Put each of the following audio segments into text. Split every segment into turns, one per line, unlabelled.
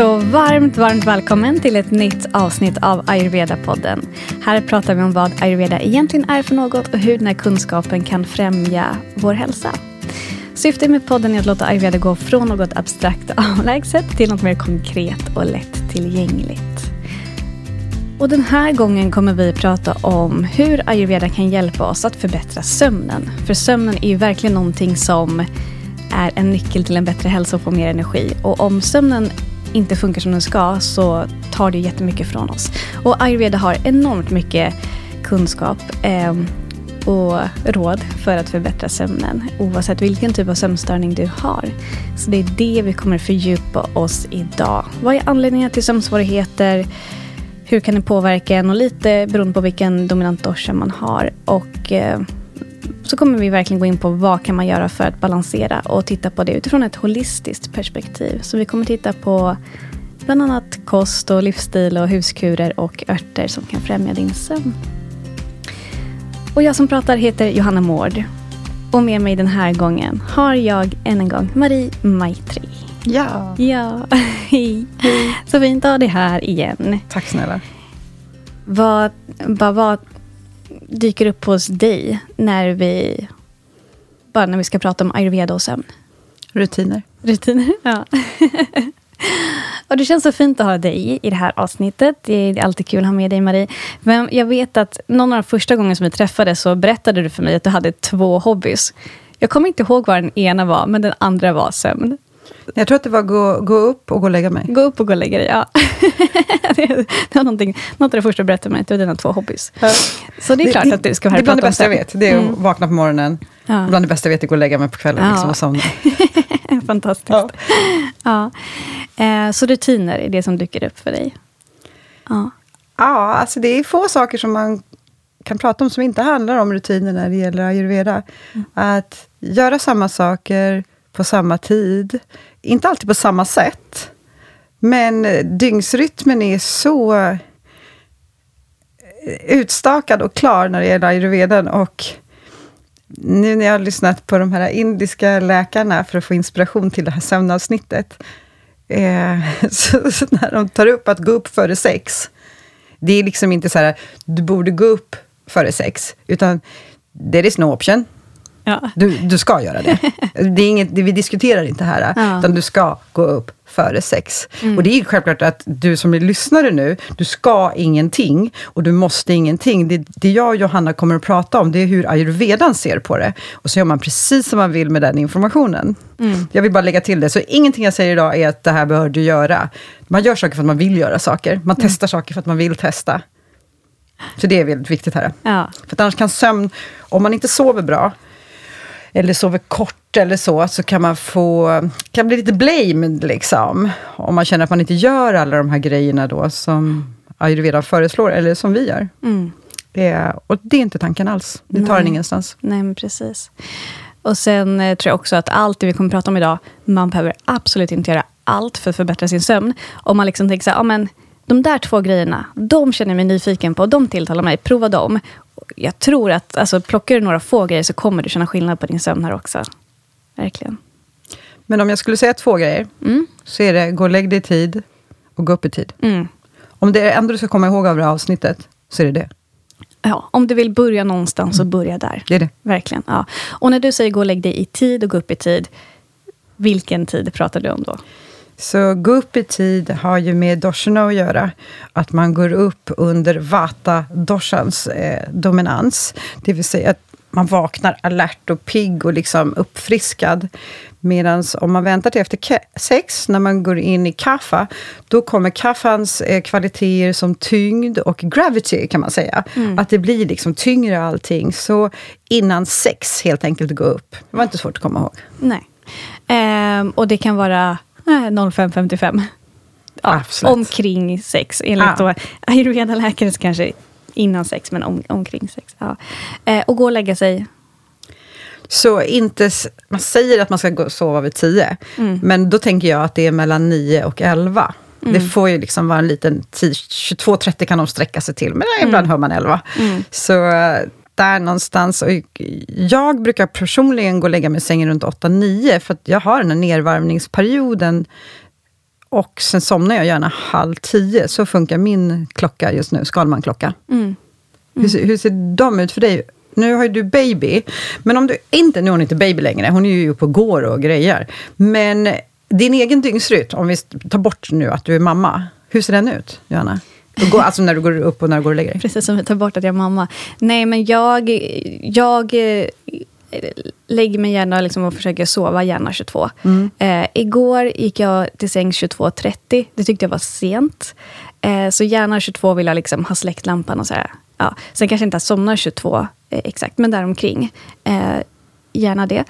Så varmt, varmt välkommen till ett nytt avsnitt av Ayurveda-podden. Här pratar vi om vad ayurveda egentligen är för något och hur den här kunskapen kan främja vår hälsa. Syftet med podden är att låta ayurveda gå från något abstrakt och avlägset till något mer konkret och lättillgängligt. Och den här gången kommer vi prata om hur ayurveda kan hjälpa oss att förbättra sömnen. För sömnen är ju verkligen någonting som är en nyckel till en bättre hälsa och få mer energi. Och om sömnen inte funkar som den ska så tar det jättemycket från oss. Och ayurveda har enormt mycket kunskap eh, och råd för att förbättra sömnen oavsett vilken typ av sömnstörning du har. Så det är det vi kommer fördjupa oss idag. Vad är anledningen till sömnsvårigheter? Hur kan det påverka en och lite beroende på vilken dominant dosha man har. Och eh, så kommer vi verkligen gå in på vad kan man göra för att balansera och titta på det utifrån ett holistiskt perspektiv. Så vi kommer titta på bland annat kost och livsstil och huskurer och örter som kan främja din sömn. Och jag som pratar heter Johanna Mård. Och med mig den här gången har jag än en gång Marie Maitri.
Ja.
Ja, hej. Så fint att ha dig här igen.
Tack snälla.
Vad, vad, vad dyker upp hos dig när vi, bara när vi ska prata om ayurveda och sömn?
Rutiner.
Rutiner, ja. och det känns så fint att ha dig i det här avsnittet. Det är alltid kul att ha med dig, Marie. Men jag vet att någon av de första gångerna som vi träffades så berättade du för mig att du hade två hobbys. Jag kommer inte ihåg vad den ena var, men den andra var sömn.
Jag tror att det var gå, gå upp och gå och lägga mig.
Gå upp och gå och lägga dig, ja. det var något av det första du berättade mig, det var dina två hobbys. Ja. Så det är det, klart
det,
att du ska här
Det är bland det bästa jag vet. Det är att
mm.
vakna på morgonen. Ja. Bland det bästa jag vet är att gå och lägga mig på kvällen ja. liksom, och somna.
Fantastiskt. Ja. ja. Eh, så rutiner är det som dyker upp för dig?
Ja. Ja, alltså det är få saker som man kan prata om som inte handlar om rutiner när det gäller ayurveda. Mm. Att göra samma saker på samma tid. Inte alltid på samma sätt. Men eh, dygnsrytmen är så eh, utstakad och klar när det gäller ayurveden. Och nu när jag har lyssnat på de här indiska läkarna för att få inspiration till det här sömnavsnittet, eh, så, så, när de tar upp att gå upp före sex, det är liksom inte så här, du borde gå upp före sex, utan there is no option. Ja. Du, du ska göra det. det är inget, det, vi diskuterar inte här, ja. utan du ska gå upp före sex. Mm. Och det är självklart att du som är lyssnare nu, du ska ingenting och du måste ingenting. Det, det jag och Johanna kommer att prata om, det är hur ayurvedan ser på det. Och så gör man precis som man vill med den informationen. Mm. Jag vill bara lägga till det, så ingenting jag säger idag är att det här bör du göra. Man gör saker för att man vill göra saker. Man mm. testar saker för att man vill testa. Så det är väldigt viktigt här. Ja. För annars kan sömn, om man inte sover bra, eller sover kort eller så, så kan man få, kan bli lite blamed liksom. Om man känner att man inte gör alla de här grejerna då som ayurveda föreslår, eller som vi gör. Mm. Det, och det är inte tanken alls. Det tar Nej. en ingenstans.
Nej, men precis. Och sen eh, tror jag också att allt det vi kommer att prata om idag, man behöver absolut inte göra allt för att förbättra sin sömn. Om man liksom tänker så här, ja, men de där två grejerna, de känner jag mig nyfiken på, de tilltalar mig, prova dem jag tror att alltså, plockar du några få grejer så kommer du känna skillnad på din sömn här också. Verkligen.
Men om jag skulle säga två grejer, mm. så är det gå och lägg dig i tid och gå upp i tid. Mm. Om det är det enda du ska komma ihåg av det här avsnittet, så är det det.
Ja, om du vill börja någonstans, så börja där.
Det är det.
Verkligen. Ja. Och när du säger gå och lägg dig i tid och gå upp i tid, vilken tid pratar du om då?
Så gå upp i tid har ju med doshana att göra. Att man går upp under vata-doshans eh, dominans. Det vill säga att man vaknar alert och pigg och liksom uppfriskad. Medan om man väntar till efter sex, när man går in i kaffa, då kommer kaffans eh, kvaliteter som tyngd och gravity, kan man säga. Mm. Att det blir liksom tyngre allting. Så innan sex, helt enkelt, gå upp. Det var inte svårt att komma ihåg.
Nej. Ehm, och det kan vara 05.55. Ja, omkring sex, enligt ja. ayurveda-läkare kanske innan sex, men om, omkring sex. Ja. Eh, och gå och lägga sig?
Så inte, man säger att man ska gå sova vid tio, mm. men då tänker jag att det är mellan nio och elva. Mm. Det får ju liksom vara en liten 22.30 kan de sträcka sig till, men ibland mm. hör man 11. Mm. Så eh, där någonstans. Och jag brukar personligen gå och lägga mig i sängen runt 8-9, för att jag har den här nedvarvningsperioden och sen somnar jag gärna halv tio. Så funkar min klocka just nu, Skalman-klocka.
Mm.
Hur, ser- hur ser de ut för dig? Nu har ju du baby, men om du inte, nu är hon inte baby längre, hon är ju uppe och går och grejer. Men din egen dygnsrytm, om vi tar bort nu att du är mamma, hur ser den ut, Johanna? Går, alltså när du går upp och när du går och lägger dig?
Precis som vi tar bort att jag är mamma. Nej, men jag, jag eh, lägger mig gärna liksom och försöker sova gärna 22. Eh, igår gick jag till sängs 22.30. Det tyckte jag var sent. Eh, så gärna 22 vill jag liksom ha släckt lampan och så här. Ja. Sen kanske inte jag somnar 22 eh, exakt, men däromkring. Eh, gärna det.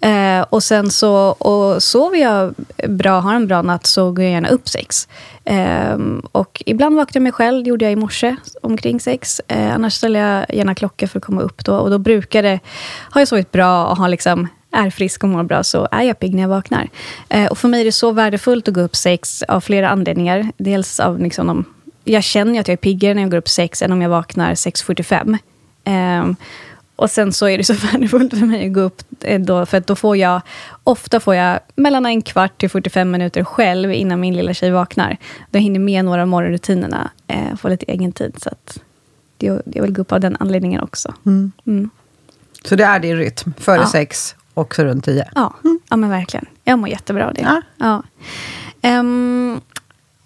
Eh, och sen så och sover jag bra, har en bra natt, så går jag gärna upp sex. Eh, och ibland vaknar jag mig själv, det gjorde jag i morse omkring sex. Eh, annars ställer jag gärna klocka för att komma upp då. Och då brukar det, har jag sovit bra och har liksom är frisk och mår bra så är jag pigg när jag vaknar. Eh, och för mig är det så värdefullt att gå upp sex av flera anledningar. Dels av liksom de, jag känner att jag är piggare när jag går upp sex än om jag vaknar 6.45. Och sen så är det så värdefullt för mig att gå upp eh, då, för att då får jag, ofta får jag mellan en kvart till 45 minuter själv innan min lilla tjej vaknar. Då hinner med några av morgonrutinerna, eh, få lite egen tid. Så att jag, jag vill gå upp av den anledningen också.
Mm.
Mm.
Så det är din rytm, före
Ja.
sex och så runt tio?
Ja, ja men verkligen. Jag mår jättebra av det.
Ja.
Ja. Ehm,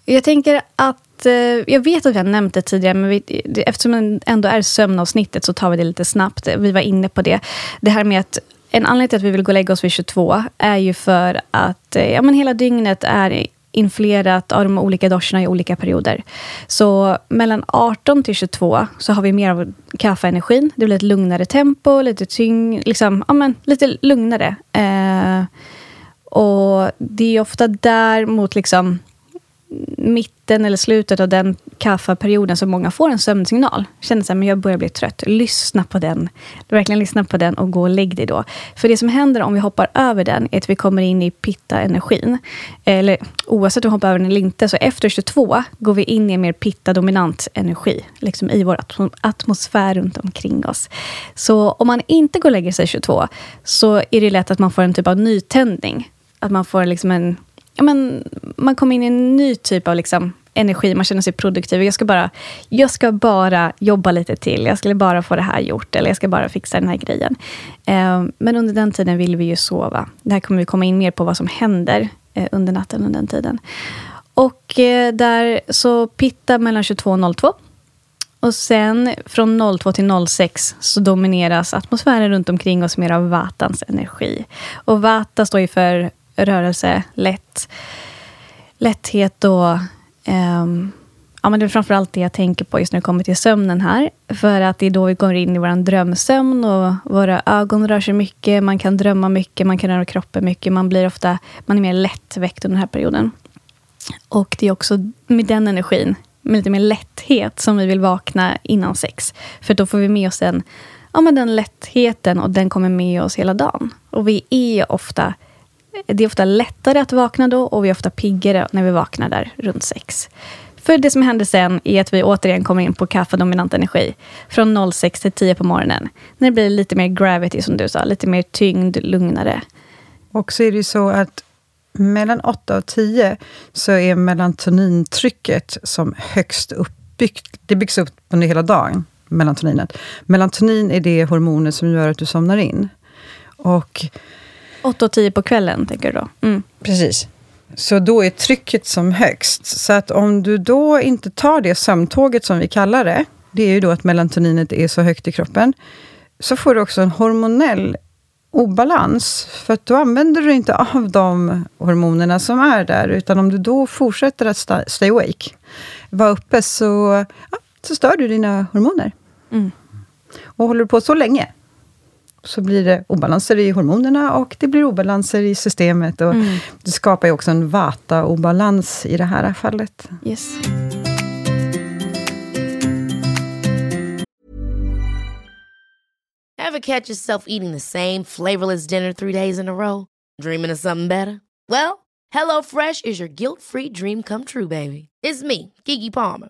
jag tänker att, Eh, jag vet att vi har nämnt det tidigare, men vi, eftersom det ändå är sömnavsnittet så tar vi det lite snabbt. Vi var inne på det. Det här med att en anledning till att vi vill gå och lägga oss vid 22 är ju för att eh, ja, men hela dygnet är influerat av de olika doscherna i olika perioder. Så mellan 18 till 22 så har vi mer av kaffeenergin. Det blir ett lugnare tempo, lite tyngd, liksom, ja, men, lite lugnare. Eh, och det är ofta där mot liksom mitten eller slutet av den kaffeperioden som många får en sömnsignal. Känner så här, men jag börjar bli trött. Lyssna på den. Verkligen lyssna på den och gå och lägg dig då. För det som händer om vi hoppar över den är att vi kommer in i pitta-energin. Eller oavsett om vi hoppar över den eller inte, så efter 22 går vi in i en mer pitta-dominant energi. Liksom i vår atmosfär runt omkring oss. Så om man inte går och lägger sig 22 så är det lätt att man får en typ av nytändning. Att man får liksom en ja, men, man kommer in i en ny typ av liksom, energi, man känner sig produktiv. Jag ska, bara, jag ska bara jobba lite till, jag skulle bara få det här gjort, eller jag ska bara fixa den här grejen. Eh, men under den tiden vill vi ju sova. Det här kommer vi komma in mer på vad som händer eh, under natten under den tiden. Och eh, där så pitta mellan 22 och 02. Och sen från 02 till 06 så domineras atmosfären runt omkring oss mer av vatans energi. Och vata står ju för rörelse, lätt, lätthet och... Um, ja, men det är framförallt det jag tänker på just när det kommer till sömnen här. För att det är då vi går in i vår drömsömn och våra ögon rör sig mycket, man kan drömma mycket, man kan röra kroppen mycket. Man blir ofta man är mer lättväckt under den här perioden. Och det är också med den energin, med lite mer lätthet, som vi vill vakna innan sex. För då får vi med oss den, ja, men den lättheten och den kommer med oss hela dagen. Och vi är ofta, det är ofta lättare att vakna då och vi är ofta piggare när vi vaknar där runt sex. För det som händer sen är att vi återigen kommer in på kaffedominant energi. Från 06 till 10 på morgonen. När det blir lite mer gravity som du sa, lite mer tyngd, lugnare.
Och så är det ju så att mellan 8 och 10 så är melatonintrycket som högst uppbyggt. Det byggs upp under hela dagen, melatoninet. Melatonin är det hormonet som gör att du somnar in. Och
8 och 10 på kvällen, tänker du då? Mm.
Precis. Så då är trycket som högst. Så att om du då inte tar det sömntåget som vi kallar det, det är ju då att melatoninet är så högt i kroppen, så får du också en hormonell obalans. För att då använder du inte av de hormonerna som är där, utan om du då fortsätter att sta- stay awake, vara uppe, så, ja, så stör du dina hormoner.
Mm.
Och håller du på så länge, så blir det obalanser i hormonerna och det blir obalanser i systemet. Och
Mm.
Det skapar ju också en vata-obalans i det här fallet.
Yes.
Ever catch yourself eating the same flavorless dinner three days in a row? Dreaming of something better? Well, HelloFresh is your guilt-free dream come true, baby. It's me, Kiki Palmer.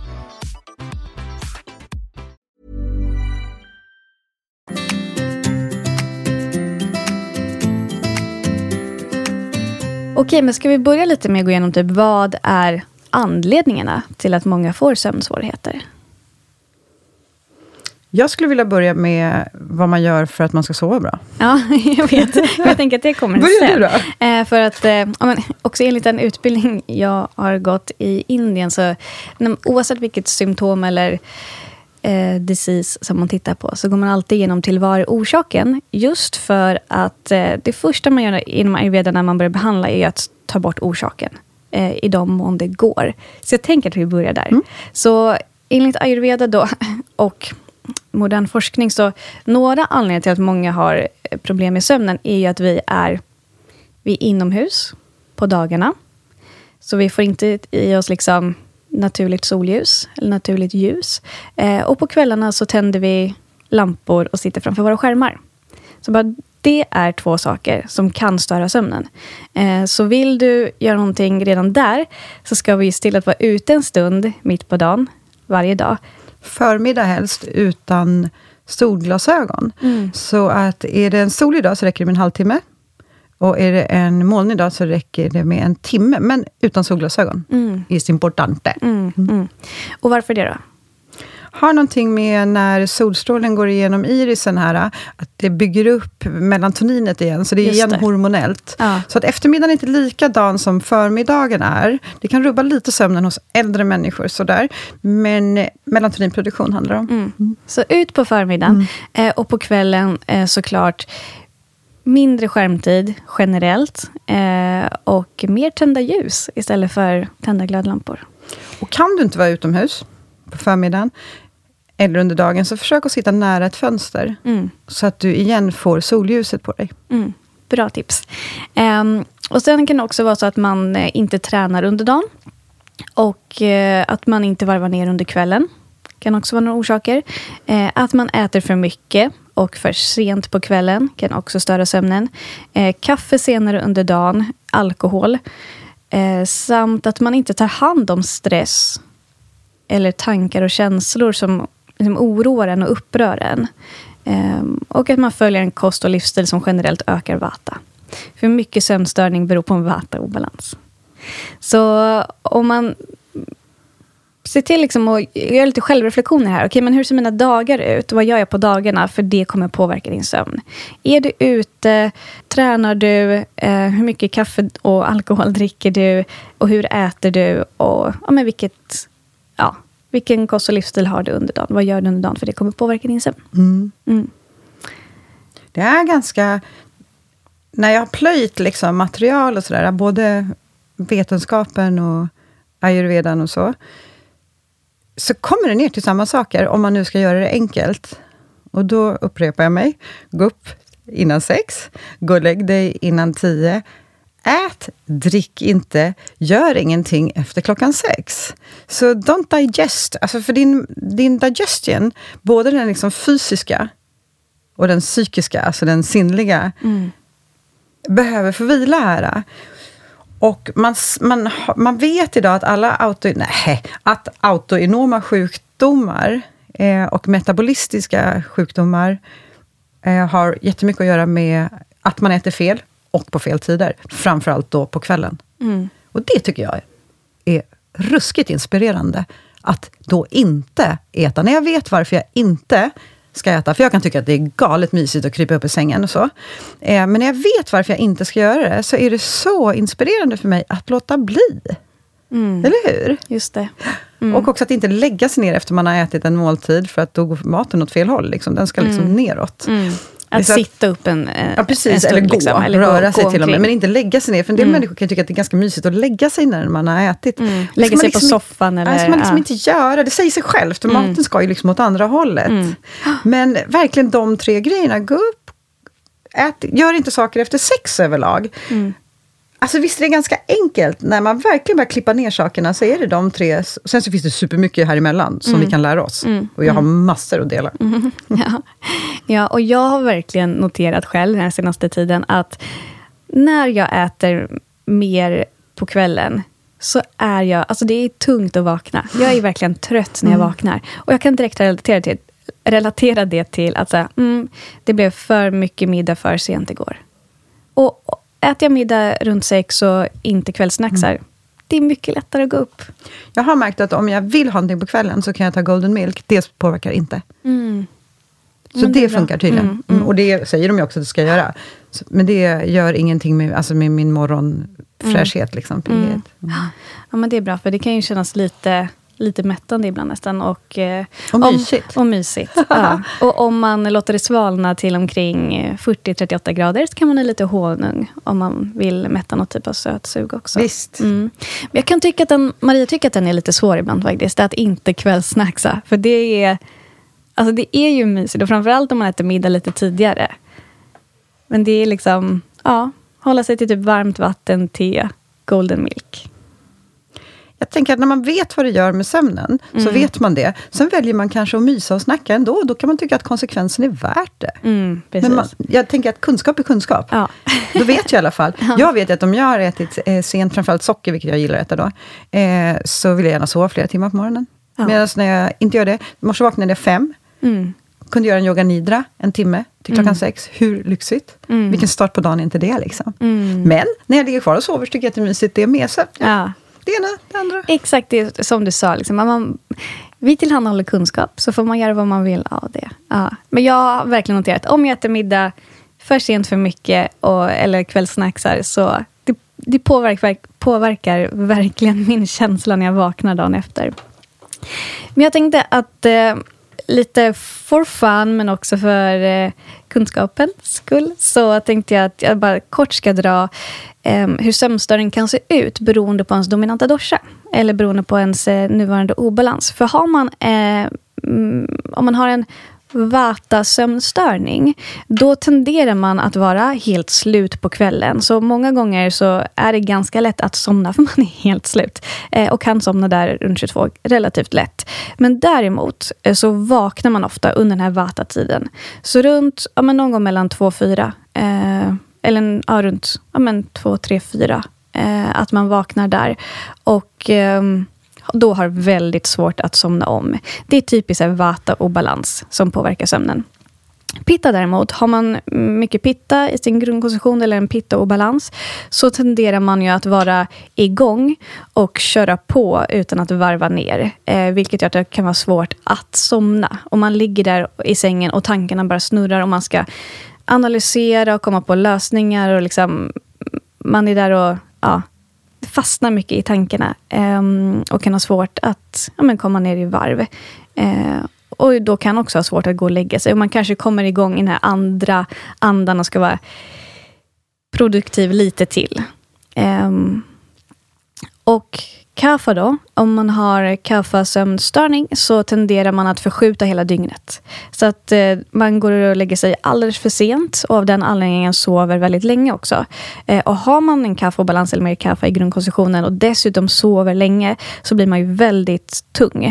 Okej, men ska vi börja lite med att gå igenom typ vad är anledningarna till att många får sömnsvårigheter?
Jag skulle vilja börja med vad man gör för att man ska sova bra.
Ja, jag vet. Jag tänker att det kommer
Börja
sen.
du då.
Eh, för att, eh, ja, men också enligt den utbildning jag har gått i Indien, så när- oavsett vilket symptom eller eh, disease som man tittar på, så går man alltid igenom till vad är orsaken. Just för att eh, det första man gör inom ayurveda när man börjar behandla, är att ta bort orsaken. Eh, I de mån det går. Så jag tänker att vi börjar där. Så enligt ayurveda då, och modern forskning, så några anledningar till att många har eh, problem med sömnen, är ju att vi är, vi är inomhus på dagarna. Så vi får inte i oss liksom naturligt solljus eller naturligt ljus. Eh, och på kvällarna så tänder vi lampor och sitter framför våra skärmar. Så bara det är två saker som kan störa sömnen. Eh, så vill du göra någonting redan där, så ska vi se till att vara ute en stund mitt på dagen, varje dag.
Förmiddag helst, utan solglasögon.
Mm.
Så att är det en solig dag så räcker det med en halvtimme. Och är det en molnig dag så räcker det med en timme, men utan solglasögon.
Mm.
Är importante.
Mm, mm. Och varför det då?
Har någonting med när solstrålen går igenom irisen här, att det bygger upp melantoninet igen, så det är
Just
igen
det.
hormonellt.
Ja.
Så att eftermiddagen är inte likadan som förmiddagen är. Det kan rubba lite sömnen hos äldre människor, sådär. Men melatoninproduktion handlar det om.
Mm. Så ut på förmiddagen eh, och på kvällen eh, såklart mindre skärmtid generellt eh, och mer tända ljus istället för tända glödlampor.
Och kan du inte vara utomhus på förmiddagen, eller under dagen, så försök att sitta nära ett fönster.
Mm.
Så att du igen får solljuset på dig.
Mm. Bra tips. Ehm, och Sen kan det också vara så att man eh, inte tränar under dagen och eh, att man inte varvar ner under kvällen. kan också vara några orsaker. Eh, att man äter för mycket och för sent på kvällen kan också störa sömnen. Eh, kaffe senare under dagen, alkohol. Eh, samt att man inte tar hand om stress eller tankar och känslor som som oroar en och upprör en. Ehm, och att man följer en kost och livsstil som generellt ökar vata. För mycket sömnstörning beror på en vata-obalans. Så om man ser till liksom att göra lite självreflektioner här. Okej, men hur ser mina dagar ut? Vad gör jag på dagarna? För det kommer påverka din sömn. Är du ute? Tränar du? Eh, hur mycket kaffe och alkohol dricker du? Och hur äter du? Och ja, men vilket, ja, vilken kost och livsstil har du under dagen? Vad gör du under dagen? För det kommer påverka din sömn.
Mm.
Mm.
Det är ganska... När jag har plöjt liksom material och sådär, både vetenskapen och ayurvedan och så, så kommer det ner till samma saker, om man nu ska göra det enkelt. Och då upprepar jag mig. Gå upp innan sex, gå och lägg dig innan tio. Ät, drick inte, gör ingenting efter klockan sex. Så don't digest. Alltså för din, din digestion, både den liksom fysiska och den psykiska, alltså den sinnliga,
Mm.
behöver få vila här. Och man, man, man vet idag att alla auto, nej, att autoinoma sjukdomar eh, och metabolistiska sjukdomar eh, har jättemycket att göra med att man äter fel och på fel tider. Framförallt då på kvällen.
Mm.
Och det tycker jag är ruskigt inspirerande. Att då inte äta, när jag vet varför jag inte ska äta. För jag kan tycka att det är galet mysigt att krypa upp i sängen och så. Eh, men när jag vet varför jag inte ska göra det, så är det så inspirerande för mig att låta bli.
Mm.
Eller hur?
Just det. Mm.
Och också att inte lägga sig ner efter man har ätit en måltid, för att då går maten åt fel håll. Liksom. Den ska liksom
Mm.
neråt.
Mm. Att
att-
sitta upp en, eh,
Ja,
en
precis.
stund.
eller gå,
liksom.
röra sig till och med. Men inte lägga sig ner. För en del
Mm.
människor kan tycka att det är ganska mysigt att lägga sig när man har ätit.
Mm. Lägga sig på
liksom
soffan eller...
Det ska man liksom
ja.
inte göra. Det säger sig självt.
Mm.
Maten ska ju liksom åt andra hållet.
Mm.
Men verkligen de tre grejerna. Gå upp, ät, gör inte saker efter sex överlag.
Mm.
Alltså visst är det ganska enkelt. När man verkligen börjar klippa ner sakerna så är det de tre. Sen så finns det supermycket här emellan som
Mm.
vi kan lära oss. Och jag har massor att dela.
Ja. ja, och jag har verkligen noterat själv den här senaste tiden att när jag äter mer på kvällen så är jag, alltså det är tungt att vakna. Jag är verkligen trött när jag vaknar. Och jag kan direkt relatera, till, relatera det till att säga, mm, det blev för mycket middag för sent igår. Och äter jag middag runt sex och inte kvällsnacksar, det är mycket lättare att gå upp.
Jag har märkt att om jag vill ha någonting på kvällen så kan jag ta Golden Milk. Det påverkar inte.
Mm.
Så
det
det, funkar tydligen.
Mm,
Mm, Och det säger de ju också att det ska göra. Så, men det gör ingenting med, alltså med min morgonfräschhet. Liksom. Mm.
Ja, men det är bra, för det kan ju kännas lite, lite mättande ibland nästan. Och, eh,
Och mysigt.
Om, och mysigt. ja. Och om man låter det svalna till omkring eh, 40-38 grader så kan man ha lite honung om man vill mätta något typ av sötsug också.
Visst.
Mm. Men jag kan tycka att den, Maria tycker att den är lite svår ibland faktiskt, att inte kvällsnacksa. För det är, alltså det är ju mysigt, och framförallt om man äter middag lite tidigare. Men det är liksom, ja, hålla sig till typ varmt vatten, te, golden milk.
Jag tänker att när man vet vad det gör med sömnen, så
Mm.
vet man det. Sen väljer man kanske att mysa och snacka ändå. Då kan man tycka att konsekvensen är värt det.
Mm.
Men man, jag tänker att kunskap är kunskap.
Ja.
Då vet jag i alla fall. Jag vet att om jag har ätit eh, sent, framförallt socker, vilket jag gillar att äta då, eh, så vill jag gärna sova flera timmar på morgonen.
Ja.
Medan när jag inte gör det, i morse vaknade jag fem,
Mm.
kunde göra en yoga nidra en timme till klockan sex. Hur lyxigt?
Mm.
Vilken start på dagen är inte det? Liksom.
Mm.
Men när jag ligger kvar och sover så tycker jag att det är mysigt det med. Så, ja. Det ena, det andra.
exakt det som du sa. Liksom. Man, vi tillhandahåller kunskap, så får man göra vad man vill av det. Ja. Men jag har verkligen noterat, om jag äter middag för sent för mycket, och, eller kvällsnacksar, så det, det påverkar, påverkar verkligen min känsla när jag vaknar dagen efter. Men jag tänkte att eh, lite for fun, men också för eh, kunskapens skull, så tänkte jag att jag bara kort ska dra eh, hur sömnstörning kan se ut beroende på ens dominanta dosha, eller beroende på ens eh, nuvarande obalans. För har man, eh, mm, om man har en Vata-sömnstörning, då tenderar man att vara helt slut på kvällen. Så många gånger så är det ganska lätt att somna, för man är helt slut. Eh, och kan somna där runt 22 relativt lätt. Men däremot eh, så vaknar man ofta under den här Vata-tiden. Så runt, ja, men någon gång mellan 2 och 4. Eh, eller ja, runt ja, men 2, 3, 4. Att man vaknar där. Och... Ehm, då har väldigt svårt att somna om. Det är typiskt vata-obalans som påverkar sömnen. Pitta däremot, har man mycket pitta i sin grundkonstitution eller en pitta-obalans så tenderar man ju att vara igång och köra på utan att varva ner. Eh, vilket gör att det kan vara svårt att somna. Om man ligger där i sängen och tankarna bara snurrar och man ska analysera och komma på lösningar och liksom man är där och ja, fastnar mycket i tankarna ehm, och kan ha svårt att ja, men komma ner i varv. Eh, och då kan också ha svårt att gå och lägga sig. Och man kanske kommer igång i den här andra andan och ska vara produktiv lite till. Ehm, och kaffa då, om man har kaffa-sömnstörning så tenderar man att förskjuta hela dygnet. Så att eh, man går och lägger sig alldeles för sent och av den anledningen sover väldigt länge också. Eh, och har man en kaffeobalans eller mer kaffe i grundkonstitutionen och dessutom sover länge så blir man ju väldigt tung.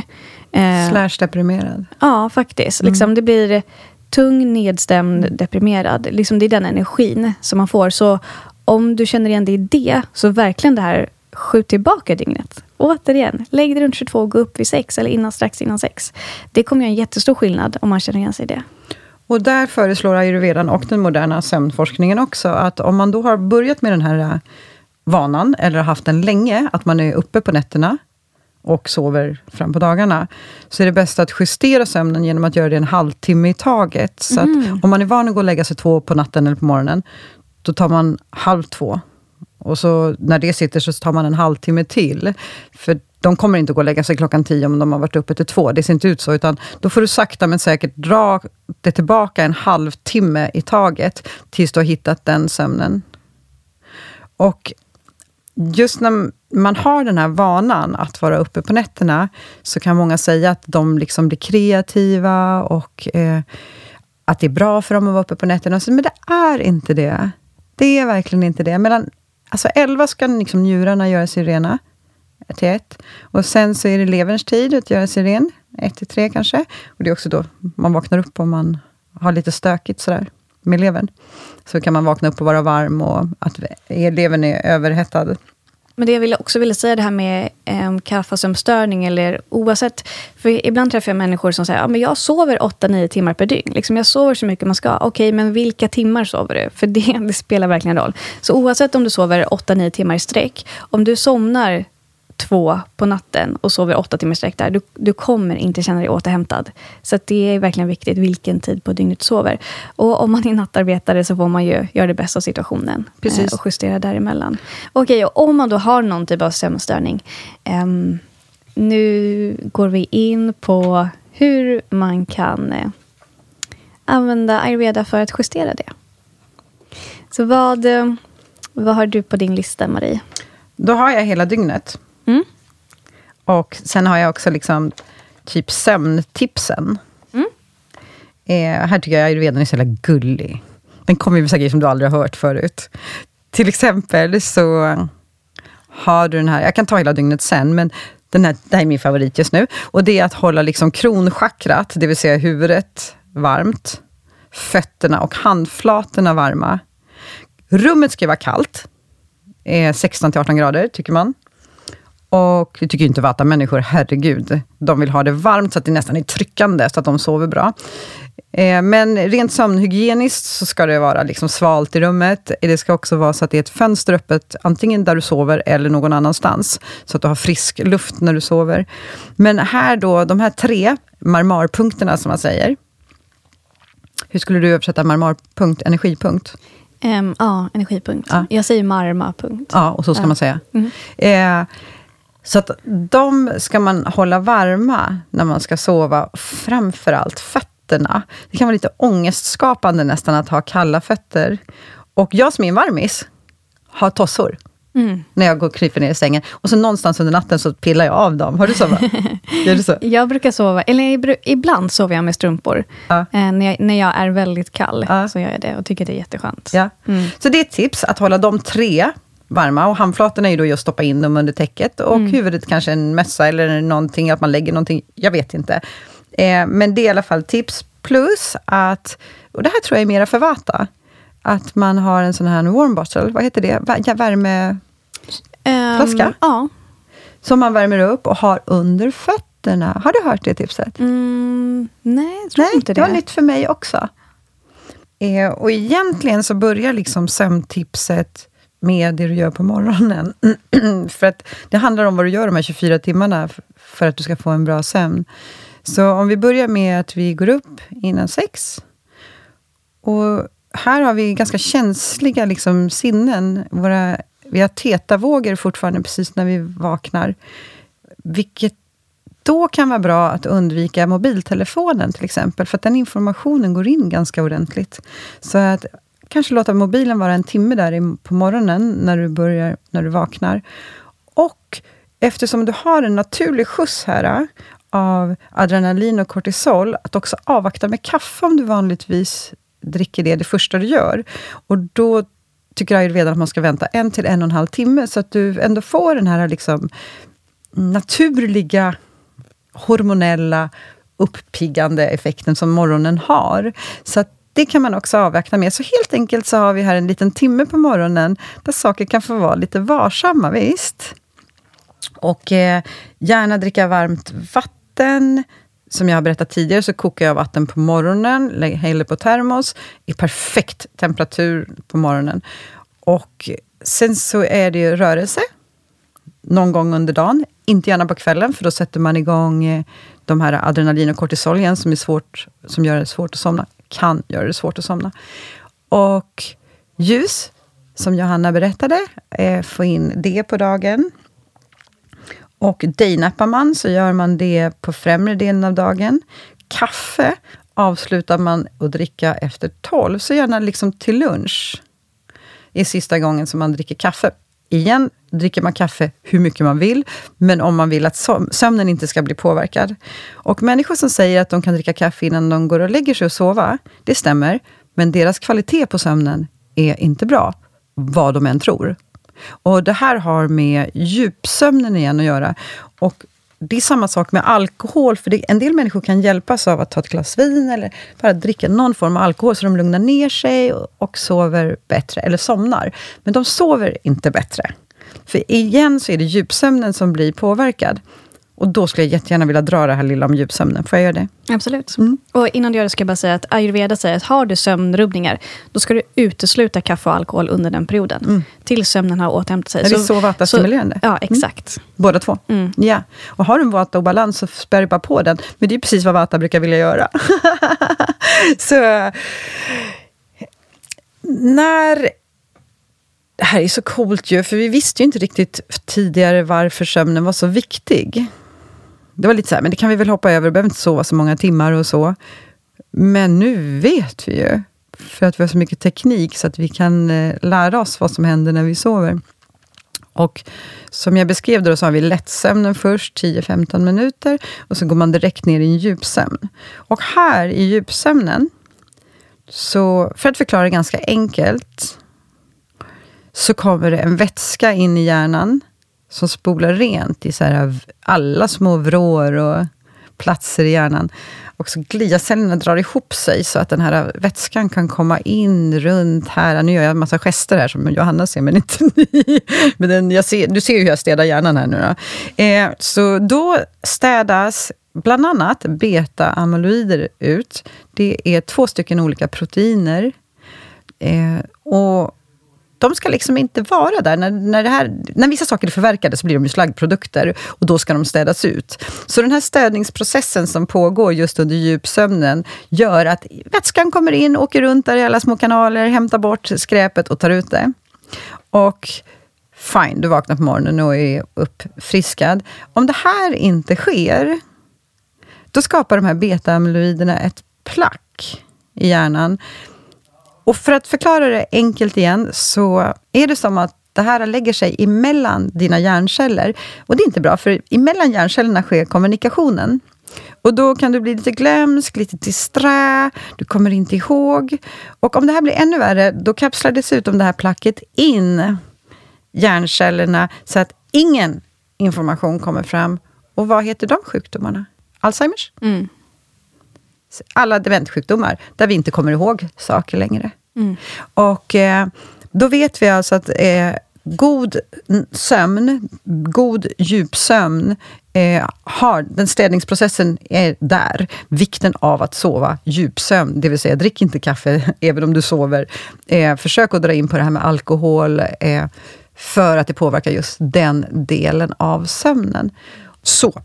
Eh,
Slash deprimerad.
Ja, faktiskt. Liksom, det blir tung, nedstämd, deprimerad. Liksom, det är den energin som man får. Så om du känner igen dig i det, så verkligen det här skjut tillbaka dygnet. Återigen, lägg dig runt 22 och gå upp vid 6 eller innan, strax innan 6. Det kommer göra en jättestor skillnad om man känner igen sig i det.
Och där föreslår ayurvedan och den moderna sömnforskningen också, att om man då har börjat med den här eh, vanan, eller har haft den länge, att man är uppe på nätterna och sover fram på dagarna, så är det bäst att justera sömnen genom att göra det en halvtimme i taget. Så att om man är van att gå och lägga sig två på natten eller på morgonen, då tar man halv två. Och så när det sitter så tar man en halvtimme till. För de kommer inte att gå och lägga sig klockan tio om de har varit uppe till två. Det ser inte ut så. Utan då får du sakta men säkert dra det tillbaka en halvtimme i taget, tills du har hittat den sömnen. Och just när man har den här vanan att vara uppe på nätterna, så kan många säga att de liksom blir kreativa och eh, att det är bra för dem att vara uppe på nätterna. Men det är inte det. Det är verkligen inte det. Medan alltså 11 ska liksom njurarna göra sig rena, till ett. Och sen så är det leverns tid att göra sig ren, ett till tre kanske. Och det är också då man vaknar upp om man har lite stökigt sådär med levern. Så kan man vakna upp och vara varm och att levern är överhettad.
Men det jag ville också ville säga det här med eh, kaffasömnstörning eller oavsett. För ibland träffar jag människor som säger, ja men jag sover 8-9 timmar per dygn. Liksom jag sover så mycket man ska. Okej, men vilka timmar sover du? För det, det spelar verkligen roll. Så oavsett om du sover 8-9 timmar i sträck. Om du somnar två på natten och sover åtta timmar sträck där, du, du kommer inte känna dig återhämtad. Så det är verkligen viktigt vilken tid på dygnet du sover. Och om man är nattarbetare så får man ju göra det bästa av situationen
Precis.
Eh, och justera däremellan. Okej, och om man då har någon typ av sömnstörning. Eh, nu går vi in på hur man kan eh, använda ayurveda för att justera det. Så vad, eh, vad har du på din lista, Marie?
Då har jag hela dygnet.
Mm.
Och sen har jag också liksom typ sömntipsen.
Mm.
Eh, här tycker jag ayurvedan är så jävla gullig. Den kommer ju med grejer som du aldrig har hört förut. Till exempel så har du den här, jag kan ta hela dygnet sen, men den här, det här är min favorit just nu. Och det är att hålla liksom kronchakrat, det vill säga huvudet, varmt. Fötterna och handflatorna varma. Rummet ska vara kallt. Eh, 16 18 grader, tycker man. Och det tycker inte Vata-människor, herregud. De vill ha det varmt så att det nästan är tryckande, så att de sover bra. Eh, men rent sömnhygieniskt så ska det vara liksom svalt i rummet. Det ska också vara så att det är ett fönster öppet, antingen där du sover eller någon annanstans. Så att du har frisk luft när du sover. Men här då, de här tre marmarpunkterna som man säger. Hur skulle du översätta marmarpunkt, energipunkt?
Um, ja, energipunkt.
Ja.
Jag säger marma-punkt.
Ja, och så ska
Ja.
man säga.
Mm.
Eh, så att de ska man hålla varma när man ska sova, framför allt fötterna. Det kan vara lite ångestskapande nästan att ha kalla fötter. Och jag som är en varmis, har tossor
Mm.
när jag går och kryper ner i sängen. Och så någonstans under natten så pillar jag av dem. Har du va? Gör du så?
Jag brukar sova, eller ibland sover jag med strumpor.
Ja.
Eh, när, jag, när jag är väldigt kall
Ja.
så gör jag det och tycker det är jätteskönt.
Ja.
Mm.
Så det är ett tips, att hålla de tre varma. Och handflatorna är ju då just stoppa in dem under täcket. Och
Mm.
huvudet kanske en mössa eller någonting, att man lägger någonting. Jag vet inte. Eh, men det är i alla fall tips. Plus att, och det här tror jag är mera för Vata, att man har en sån här warm bottle, vad heter det? Vär- ja, Värme...
Ehm,
Flaska?
Ja.
Som man värmer upp och har under fötterna. Har du hört det tipset?
Mm, nej, jag tror
Nej,
inte
det
det.
var nytt för mig också. Eh, och egentligen så börjar liksom sömntipset med det du gör på morgonen. för att det handlar om vad du gör de här 24 timmarna för att du ska få en bra sömn. Så om vi börjar med att vi går upp innan sex. Och här har vi ganska känsliga liksom, sinnen. Våra, vi har tetavågor fortfarande precis när vi vaknar. Vilket då kan vara bra att undvika mobiltelefonen till exempel, för att den informationen går in ganska ordentligt. Så att kanske låta mobilen vara en timme där på morgonen, när du, börjar, när du vaknar. Och eftersom du har en naturlig skjuts här eh, av adrenalin och kortisol, att också avvakta med kaffe om du vanligtvis dricker det det första du gör. Och då tycker ayurvedan att man ska vänta en till en och en halv timme, så att du ändå får den här liksom naturliga hormonella uppiggande effekten som morgonen har. Så att det kan man också avvakta med. Så helt enkelt så har vi här en liten timme på morgonen, där saker kan få vara lite varsamma, visst. Och eh, gärna dricka varmt vatten. Som jag har berättat tidigare så kokar jag vatten på morgonen, häller på termos, i perfekt temperatur på morgonen. Och sen så är det ju rörelse, någon gång under dagen. Inte gärna på kvällen, för då sätter man igång eh, de här adrenalin och kortisol igen, som, är svårt, som gör det svårt att somna. Kan göra det svårt att somna. Och ljus, som Johanna berättade, eh, få in det på dagen. Och daynappar man, så gör man det på främre delen av dagen. Kaffe avslutar man att dricka efter 12, så gärna liksom till lunch. är sista gången som man dricker kaffe. Igen, dricker man kaffe hur mycket man vill, men om man vill att sömnen inte ska bli påverkad. Och människor som säger att de kan dricka kaffe innan de går och lägger sig och sova, det stämmer, men deras kvalitet på sömnen är inte bra, vad de än tror. Och Det här har med djupsömnen igen att göra. Och det är samma sak med alkohol, för det, en del människor kan hjälpas av att ta ett glas vin eller bara dricka någon form av alkohol, så de lugnar ner sig och, och sover bättre, eller somnar. Men de sover inte bättre. För igen så är det djupsömnen som blir påverkad. Och då skulle jag jättegärna vilja dra det här lilla om djupsömnen. Får jag göra det?
Absolut. Mm. Och innan du gör det ska jag bara säga att ayurveda säger att har du sömnrubbningar, då ska du utesluta kaffe och alkohol under den perioden. Mm. Tills sömnen har återhämtat sig.
Är det så vata-stimulerande?
Ja, exakt. Mm.
Båda två? Mm. Ja. Och har du en vata obalans så spär du bara på den. Men det är precis vad vata brukar vilja göra. så... När det här är så coolt ju, för vi visste ju inte riktigt tidigare varför sömnen var så viktig. Det var lite så här, men det kan vi väl hoppa över, vi behöver inte sova så många timmar och så. Men nu vet vi ju, för att vi har så mycket teknik, så att vi kan eh, lära oss vad som händer när vi sover. Och som jag beskrev då, så har vi lättsömnen först, 10-15 minuter, och så går man direkt ner i en djupsömn. Och här i djupsömnen, så för att förklara ganska enkelt, så kommer det en vätska in i hjärnan som spolar rent i så här alla små vrår och platser i hjärnan. Och så gliacellerna drar ihop sig så att den här vätskan kan komma in runt här. Nu gör jag en massa gester här som Johanna ser, men inte ni. Men den, jag ser, du ser ju hur jag städar hjärnan här nu. Då. Eh, så då städas bland annat beta-amyloider ut. Det är två stycken olika proteiner. Eh, och de ska liksom inte vara där. När, när, det här, när vissa saker är förverkade så blir de ju slaggprodukter och då ska de städas ut. Så den här städningsprocessen som pågår just under djupsömnen gör att vätskan kommer in, åker runt där i alla små kanaler, hämtar bort skräpet och tar ut det. Och fine, du vaknar på morgonen och är uppfriskad. Om det här inte sker, då skapar de här beta-amyloiderna ett plack i hjärnan och för att förklara det enkelt igen, så är det som att det här lägger sig emellan dina hjärnceller. Och det är inte bra, för emellan hjärncellerna sker kommunikationen. Och då kan du bli lite glömsk, lite disträ, du kommer inte ihåg. Och om det här blir ännu värre, då kapslar dessutom det här placket in hjärncellerna, så att ingen information kommer fram. Och vad heter de sjukdomarna? Alzheimers? Mm. Alla demenssjukdomar, där vi inte kommer ihåg saker längre. Mm. Och eh, då vet vi alltså att eh, god sömn, god djupsömn, eh, har, den städningsprocessen är där. Vikten av att sova djupsömn, det vill säga drick inte kaffe även om du sover. Eh, försök att dra in på det här med alkohol, eh, för att det påverkar just den delen av sömnen. Så,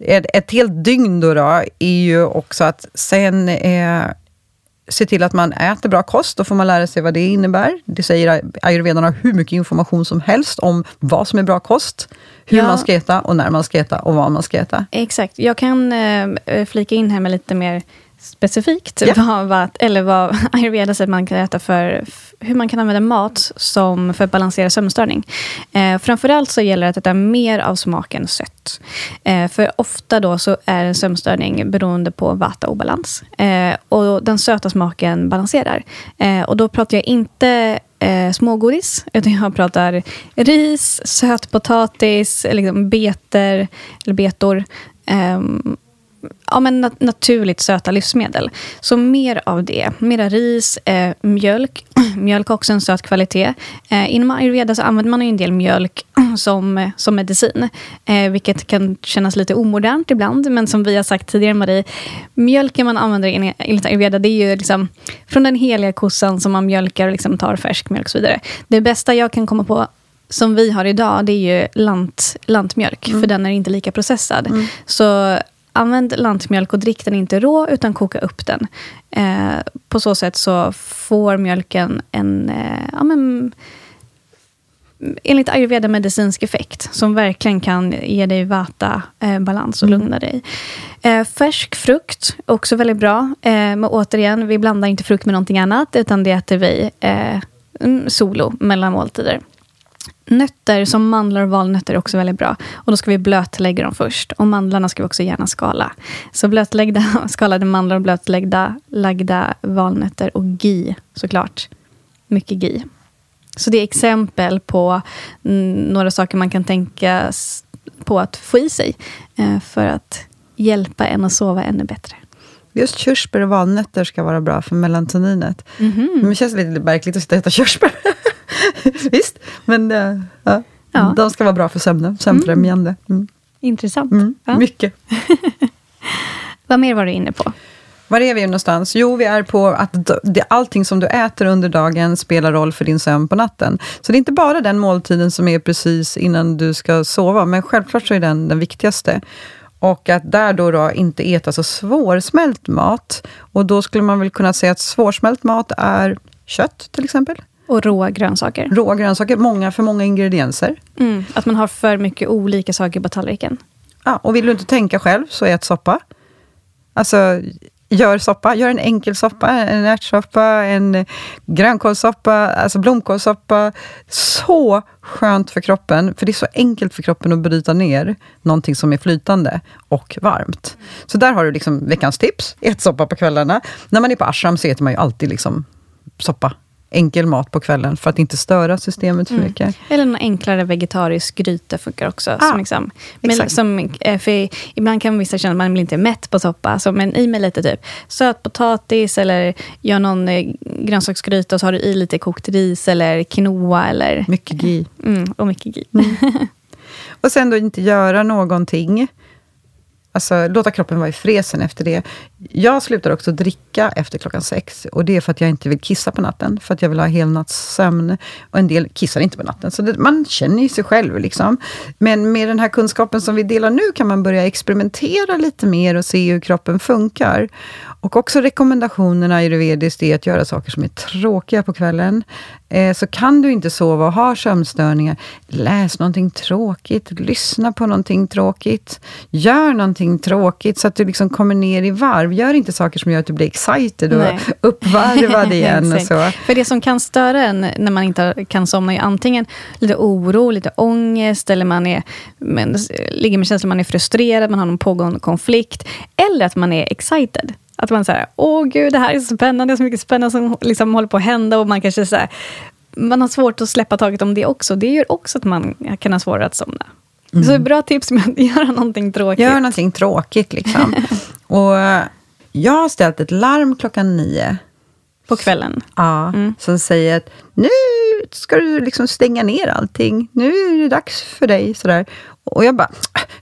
ett, helt dygn då, då är ju också att sen eh, se till att man äter bra kost, då får man lära sig vad det innebär. Det säger ayurvedarna hur mycket information som helst om vad som är bra kost, hur ja. man ska äta och när man ska äta och vad man ska äta.
Exakt. Jag kan eh, flika in här med lite mer specifikt, yeah. vad, vad, eller vad ayurveda säger man kan äta för, hur man kan använda mat som för att balansera sömnstörning. Eh, framförallt så gäller det att äta mer av smaken sött. Eh, för ofta då så är en sömnstörning beroende på vata-obalans. Eh, och den söta smaken balanserar. Eh, och då pratar jag inte eh, smågodis, utan jag pratar ris, sötpotatis, liksom beter, eller betor. Um, ja, men nat naturligt söta livsmedel. Så mer av det. Mera ris, eh, mjölk. mjölk har också en söt kvalitet. Eh, inom ayurveda så använder man en del mjölk som, som medicin. Eh, vilket kan kännas lite omodernt ibland. Men som vi har sagt tidigare, Marie. Mjölken man använder enligt ayurveda, det är ju liksom från den heliga kossan som man mjölkar och liksom tar färsk mjölk och så vidare. Det bästa jag kan komma på som vi har idag, det är ju lant, lantmjölk. Mm. För den är inte lika processad. Mm. Så använd lantmjölk och drick den inte rå, utan koka upp den. Eh, på så sätt så får mjölken en, eh, ja, men, enligt ayurveda medicinsk effekt, som verkligen kan ge dig vata, eh, balans och mm. lugna dig. Eh, färsk frukt, också väldigt bra. Eh, men återigen, vi blandar inte frukt med någonting annat, utan det äter vi eh, mm, solo mellan måltider. Nötter som mandlar och valnötter är också väldigt bra. Och Då ska vi blötlägga dem först. Och Mandlarna ska vi också gärna skala. Så blötläggda skalade mandlar och blötlagda lagda valnötter och ghee såklart. Mycket ghee. Så det är exempel på mm, några saker man kan tänka på att få i sig eh, för att hjälpa en att sova ännu bättre.
Just körsbär och valnötter ska vara bra för melatoninet. Mm -hmm. Men det känns lite märkligt att sitta och äta körsbär. Visst, men uh, ja. ja. de ska vara bra för sömnen, sömnfrämjande. Mm. mm.
Intressant.
Mm, ja. Mycket.
Vad mer var du inne på?
Var är vi någonstans? Jo, vi är på att allting som du äter under dagen spelar roll för din sömn på natten. Så det är inte bara den måltiden som är precis innan du ska sova, men självklart så är den den viktigaste. Och att där då, då inte äta så svårsmält mat. Och då skulle man väl kunna säga att svårsmält mat är kött till exempel.
Och råa grönsaker.
Råa grönsaker, många, för många ingredienser.
Mm, att man har för mycket olika saker på tallriken.
Ja, och vill du inte tänka själv, så ät soppa. Alltså, gör soppa. Gör en enkel soppa, en ärtsoppa, en grönkålssoppa, alltså blomkålssoppa. Så skönt för kroppen, för det är så enkelt för kroppen att bryta ner någonting som är flytande och varmt. Så där har du liksom veckans tips, ät soppa på kvällarna. När man är på ashram så äter man ju alltid liksom soppa enkel mat på kvällen för att inte störa systemet för mm. mycket.
Eller en enklare vegetarisk gryta funkar också. Ah, som liksom, men som, eh, för ibland kan vissa känna att man blir inte mätt på soppa. Så, men i med lite typ sötpotatis eller gör någon eh, grönsaksgryta och så har du i lite kokt ris eller quinoa. Eller,
mycket gi.
Mm, och mycket gi.
Mm. och sen då inte göra någonting Alltså, låta kroppen vara i fresen efter det. Jag slutar också dricka efter klockan sex. Och det är för att jag inte vill kissa på natten. För att jag vill ha helnattssömn. Och en del kissar inte på natten. Så det, man känner ju sig själv. Liksom. Men med den här kunskapen som vi delar nu kan man börja experimentera lite mer och se hur kroppen funkar. Och också rekommendationerna ayurvediskt är att göra saker som är tråkiga på kvällen. Eh, så kan du inte sova och har sömnstörningar, läs någonting tråkigt, lyssna på någonting tråkigt, gör någonting tråkigt så att du liksom kommer ner i varv. Gör inte saker som gör att du blir excited och Nej. uppvarvad igen. och så.
För det som kan störa en när man inte kan somna är antingen lite oro, lite ångest, eller man är, men, ligger med känslan att man är frustrerad, man har någon pågående konflikt, eller att man är excited. Att man säger, åh gud, det här är så spännande, det är så mycket spännande som liksom håller på att hända. Och man kanske så här, man har svårt att släppa taget om det också. Det gör också att man kan ha svårare att somna. Mm. Så bra tips med att göra någonting tråkigt.
Gör någonting tråkigt liksom. och jag har ställt ett larm klockan nio.
På kvällen?
Ja, mm. som säger att nu ska du liksom stänga ner allting. Nu är det dags för dig. Sådär. Och jag bara,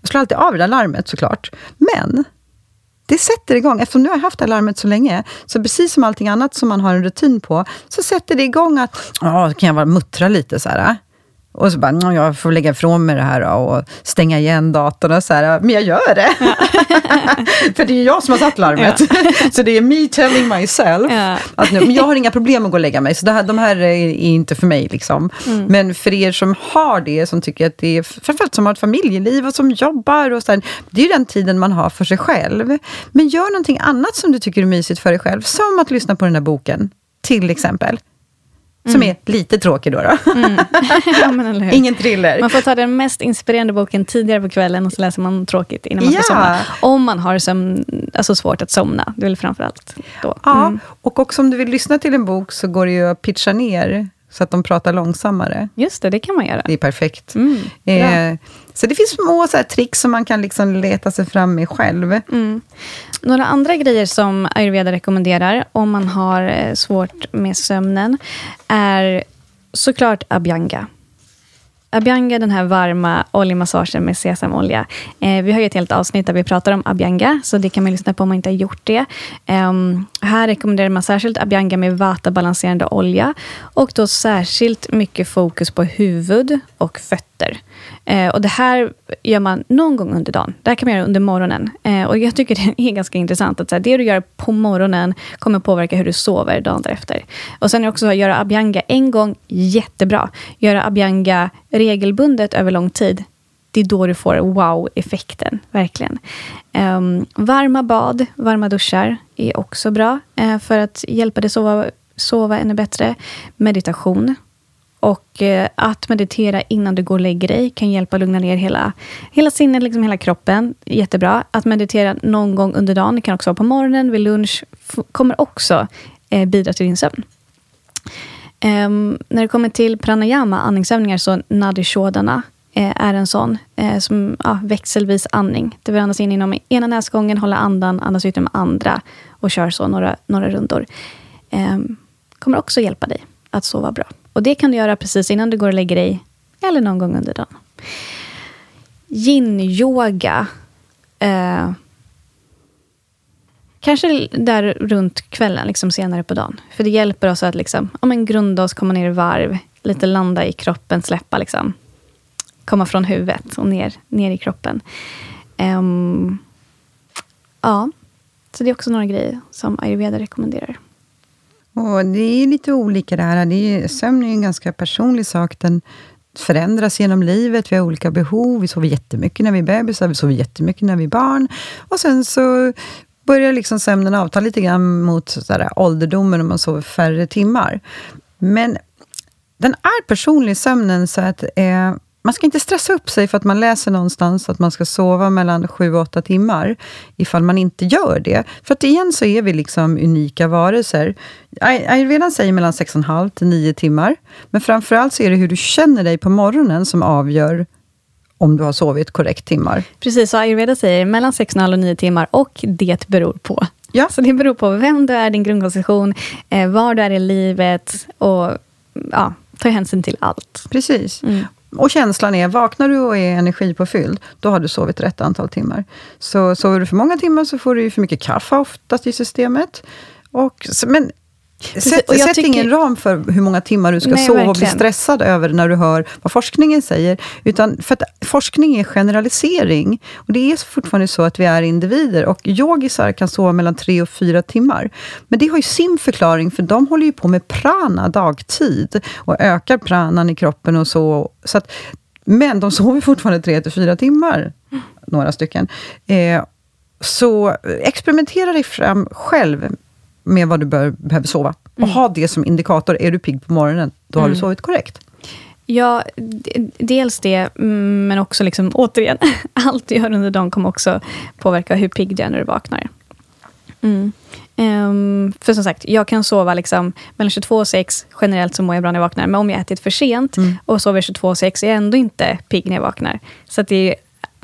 jag slår alltid av det där larmet såklart. Men det sätter igång, eftersom nu har jag haft alarmet så länge, så precis som allting annat som man har en rutin på, så sätter det igång att, ja, kan jag bara muttra lite så här. Och så bara, jag får lägga ifrån mig det här och stänga igen datorn och så här, men jag gör det. Ja. För det är jag som har satt larmet. Ja. så det är me telling myself. Ja. Att nu, men jag har inga problem att gå och lägga mig, så det här, de här är inte för mig. Liksom. Mm. Men för er som har det, som tycker att det är, framförallt som har ett familjeliv och som jobbar, och så här, det är den tiden man har för sig själv. Men gör någonting annat som du tycker är mysigt för dig själv, som att lyssna på den här boken, till exempel. Som mm. är lite tråkig då. då. Mm. ja, Ingen thriller.
Man får ta den mest inspirerande boken tidigare på kvällen och så läser man tråkigt innan man ja. ska somna. Om man har sömn, alltså svårt att somna. Det är väl framförallt då.
Ja, mm. och också om du vill lyssna till en bok så går det ju att pitcha ner så att de pratar långsammare.
Just det, det kan man göra.
Det är perfekt. Mm, eh, så det finns små så här, tricks som man kan liksom leta sig fram med själv. Mm.
Några andra grejer som ayurveda rekommenderar om man har eh, svårt med sömnen är såklart abhyanga. Abhyanga, den här varma oljemassagen med sesamolja. Eh, vi har ju ett helt avsnitt där vi pratar om abhyanga, så det kan man lyssna på om man inte har gjort det. Eh, här rekommenderar man särskilt abhyanga med vatabalanserande olja och då särskilt mycket fokus på huvud och fötter. Eh, och Det här gör man någon gång under dagen. Det här kan man göra under morgonen. Eh, och Jag tycker det är ganska intressant att så här, det du gör på morgonen kommer påverka hur du sover dagen därefter. Och Sen är också att göra abhyanga en gång, jättebra. Göra abhyanga regelbundet över lång tid, det är då du får wow-effekten, verkligen. Um, varma bad, varma duschar är också bra eh, för att hjälpa dig sova, sova ännu bättre. Meditation och eh, att meditera innan du går och lägger dig kan hjälpa att lugna ner hela, hela sinnet, liksom hela kroppen. Jättebra. Att meditera någon gång under dagen, det kan också vara på morgonen, vid lunch, kommer också eh, bidra till din sömn. Um, när det kommer till pranayama, andningsövningar, så nadi shodana eh, är en sån. Eh, som ja, växelvis andning. Det vill andas in genom ena näsgången, hålla andan, andas ut med andra och kör så några, några rundor. Um, kommer också hjälpa dig att sova bra. Och det kan du göra precis innan du går och lägger dig, eller någon gång under dagen. Yin-yoga. Eh, kanske där runt kvällen, liksom senare på dagen. För det hjälper oss att liksom, ja, men grunda oss, komma ner i varv, lite landa i kroppen, släppa liksom. Komma från huvudet och ner, ner i kroppen. Um, ja, så det är också några grejer som ayurveda rekommenderar.
Och det är lite olika det här. Det är, sömn är en ganska personlig sak. Den förändras genom livet. Vi har olika behov. Vi sover jättemycket när vi är bebisar, vi sover jättemycket när vi är barn. Och sen så börjar liksom sömnen avta lite grann mot sådär, ålderdomen och man sover färre timmar. Men den är personlig, sömnen, så att eh, man ska inte stressa upp sig för att man läser någonstans att man ska sova mellan 7 och 8 timmar, ifall man inte gör det. För att igen så är vi liksom unika varelser. Ayurvedan säger mellan 6,5 till 9 timmar. Men framförallt så är det hur du känner dig på morgonen som avgör om du har sovit korrekt timmar.
Precis, så ayurveda säger mellan 6,5 och 9 timmar och det beror på. Ja. Så det beror på vem du är, din grundkonstitution, eh, var du är i livet och ja, ta hänsyn till allt.
Precis. Mm. Och känslan är, vaknar du och är energipåfylld, då har du sovit rätt antal timmar. Så sover du för många timmar så får du för mycket kaffe oftast i systemet. Och, men Sätt, sätt tycker... ingen ram för hur många timmar du ska Nej, sova verkligen. och bli stressad över när du hör vad forskningen säger. Utan för forskning är generalisering. Och det är fortfarande så att vi är individer. Och yogisar kan sova mellan tre och fyra timmar. Men det har ju sin förklaring, för de håller ju på med prana dagtid. Och ökar pranan i kroppen och så. så att, men de sover fortfarande tre till fyra timmar. Några stycken. Eh, så experimentera dig fram själv med vad du bör, behöver sova. Och mm. ha det som indikator. Är du pigg på morgonen, då har mm. du sovit korrekt.
Ja, dels det, mm, men också liksom, återigen, allt du gör under dagen kommer också påverka hur pigg du är när du vaknar. Mm. Um, för som sagt, jag kan sova liksom mellan 22 och 6. Generellt så mår jag bra när jag vaknar. Men om jag ätit för sent mm. och sover 22 och 6 är jag ändå inte pigg när jag vaknar. Så det är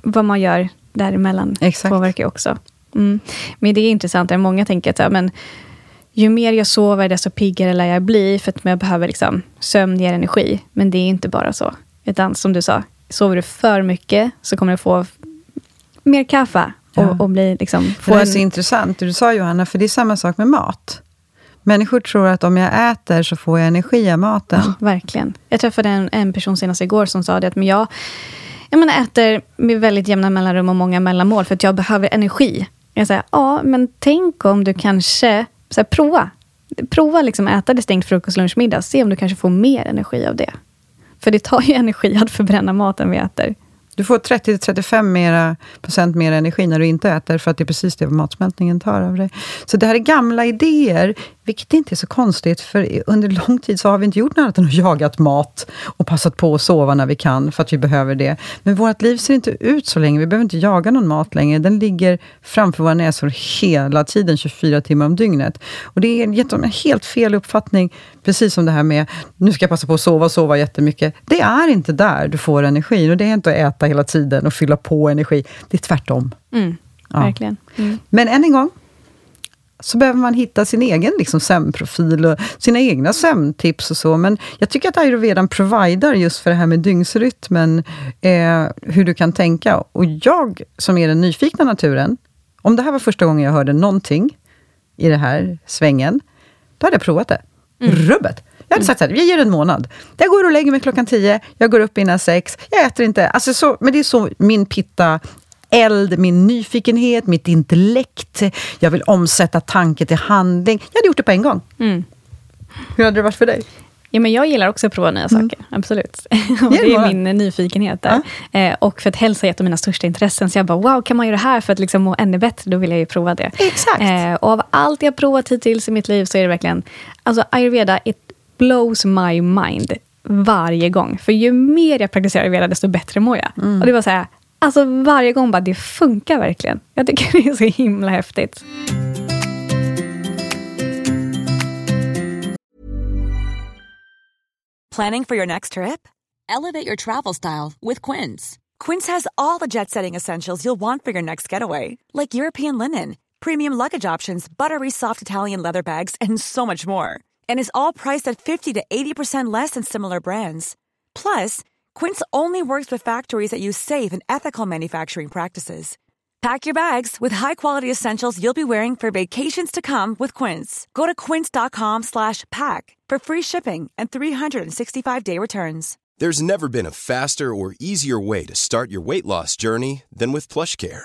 vad man gör däremellan Exakt. påverkar också. Mm. Men det är intressant, många tänker att ja, men, ju mer jag sover, desto piggare lär jag bli, för att jag behöver liksom, sömn ger energi. Men det är inte bara så. Utan som du sa, sover du för mycket, så kommer du få mer kaffe. Och, ja. och bli liksom,
få det är så intressant, det du sa Johanna, för det är samma sak med mat. Människor tror att om jag äter så får jag energi av maten. Ja,
verkligen. Jag träffade en, en person senast igår som sa det att men jag, jag menar, äter med väldigt jämna mellanrum och många mellanmål för att jag behöver energi. Jag säger, ja, men tänk om du kanske så här, prova. Prova liksom äta distinkt frukost, lunch, middag. Se om du kanske får mer energi av det. För det tar ju energi att förbränna maten vi äter.
Du får 30-35 procent mer energi när du inte äter, för att det är precis det matsmältningen tar av dig. Så det här är gamla idéer, vilket inte är så konstigt, för under lång tid så har vi inte gjort något annat än att jagat mat och passat på att sova när vi kan, för att vi behöver det. Men vårt liv ser inte ut så länge, vi behöver inte jaga någon mat längre. Den ligger framför våra näsor hela tiden, 24 timmar om dygnet. Och det är gett en helt fel uppfattning, precis som det här med, nu ska jag passa på att sova och sova jättemycket. Det är inte där du får energin, och det är inte att äta hela tiden och fylla på energi. Det är tvärtom.
Mm, ja. Verkligen. Mm.
Men än en gång, så behöver man hitta sin egen liksom, sömnprofil och sina egna sömntips och så. Men jag tycker att ayurvedan providar just för det här med dygnsrytmen, eh, hur du kan tänka. Och jag, som är den nyfikna naturen, om det här var första gången jag hörde någonting i den här svängen, då hade jag provat det. Mm. Rubbet! Jag hade sagt så här, jag ger en månad. Jag går och lägger mig klockan tio, jag går upp innan sex, jag äter inte. Alltså så, men det är så min pitta eld, min nyfikenhet, mitt intellekt. Jag vill omsätta tanke till handling. Jag hade gjort det på en gång. Mm. Hur hade det varit för dig?
Ja, men jag gillar också att prova nya mm. saker, absolut. och det är min nyfikenhet där. Ja. Eh, och för att hälsa är ett av mina största intressen. Så jag bara, wow, kan man göra det här för att liksom må ännu bättre? Då vill jag ju prova det.
Exakt.
Eh, och av allt jag provat hittills i mitt liv så är det verkligen, alltså ayurveda, it blows my mind varje gång. För ju mer jag praktiserar ayurveda, desto bättre mår jag. Mm. Och det var så här, Alltså varje gång bara, det funkar verkligen. Jag tycker det är så himla häftigt.
Planning for your next trip? Elevate your travel style with Quince. Quince has all the jet setting essentials you'll want for your next getaway, like European linen, premium luggage options, buttery soft Italian leather bags, and so much more. And is all priced at 50 to 80% less than similar brands. Plus, Quince only works with factories that use safe and ethical manufacturing practices. Pack your bags with high-quality essentials you'll be wearing for vacations to come with Quince. Go to quince.com slash pack for free shipping and 365-day returns.
There's never been a faster or easier way to start your weight loss journey than with PlushCare.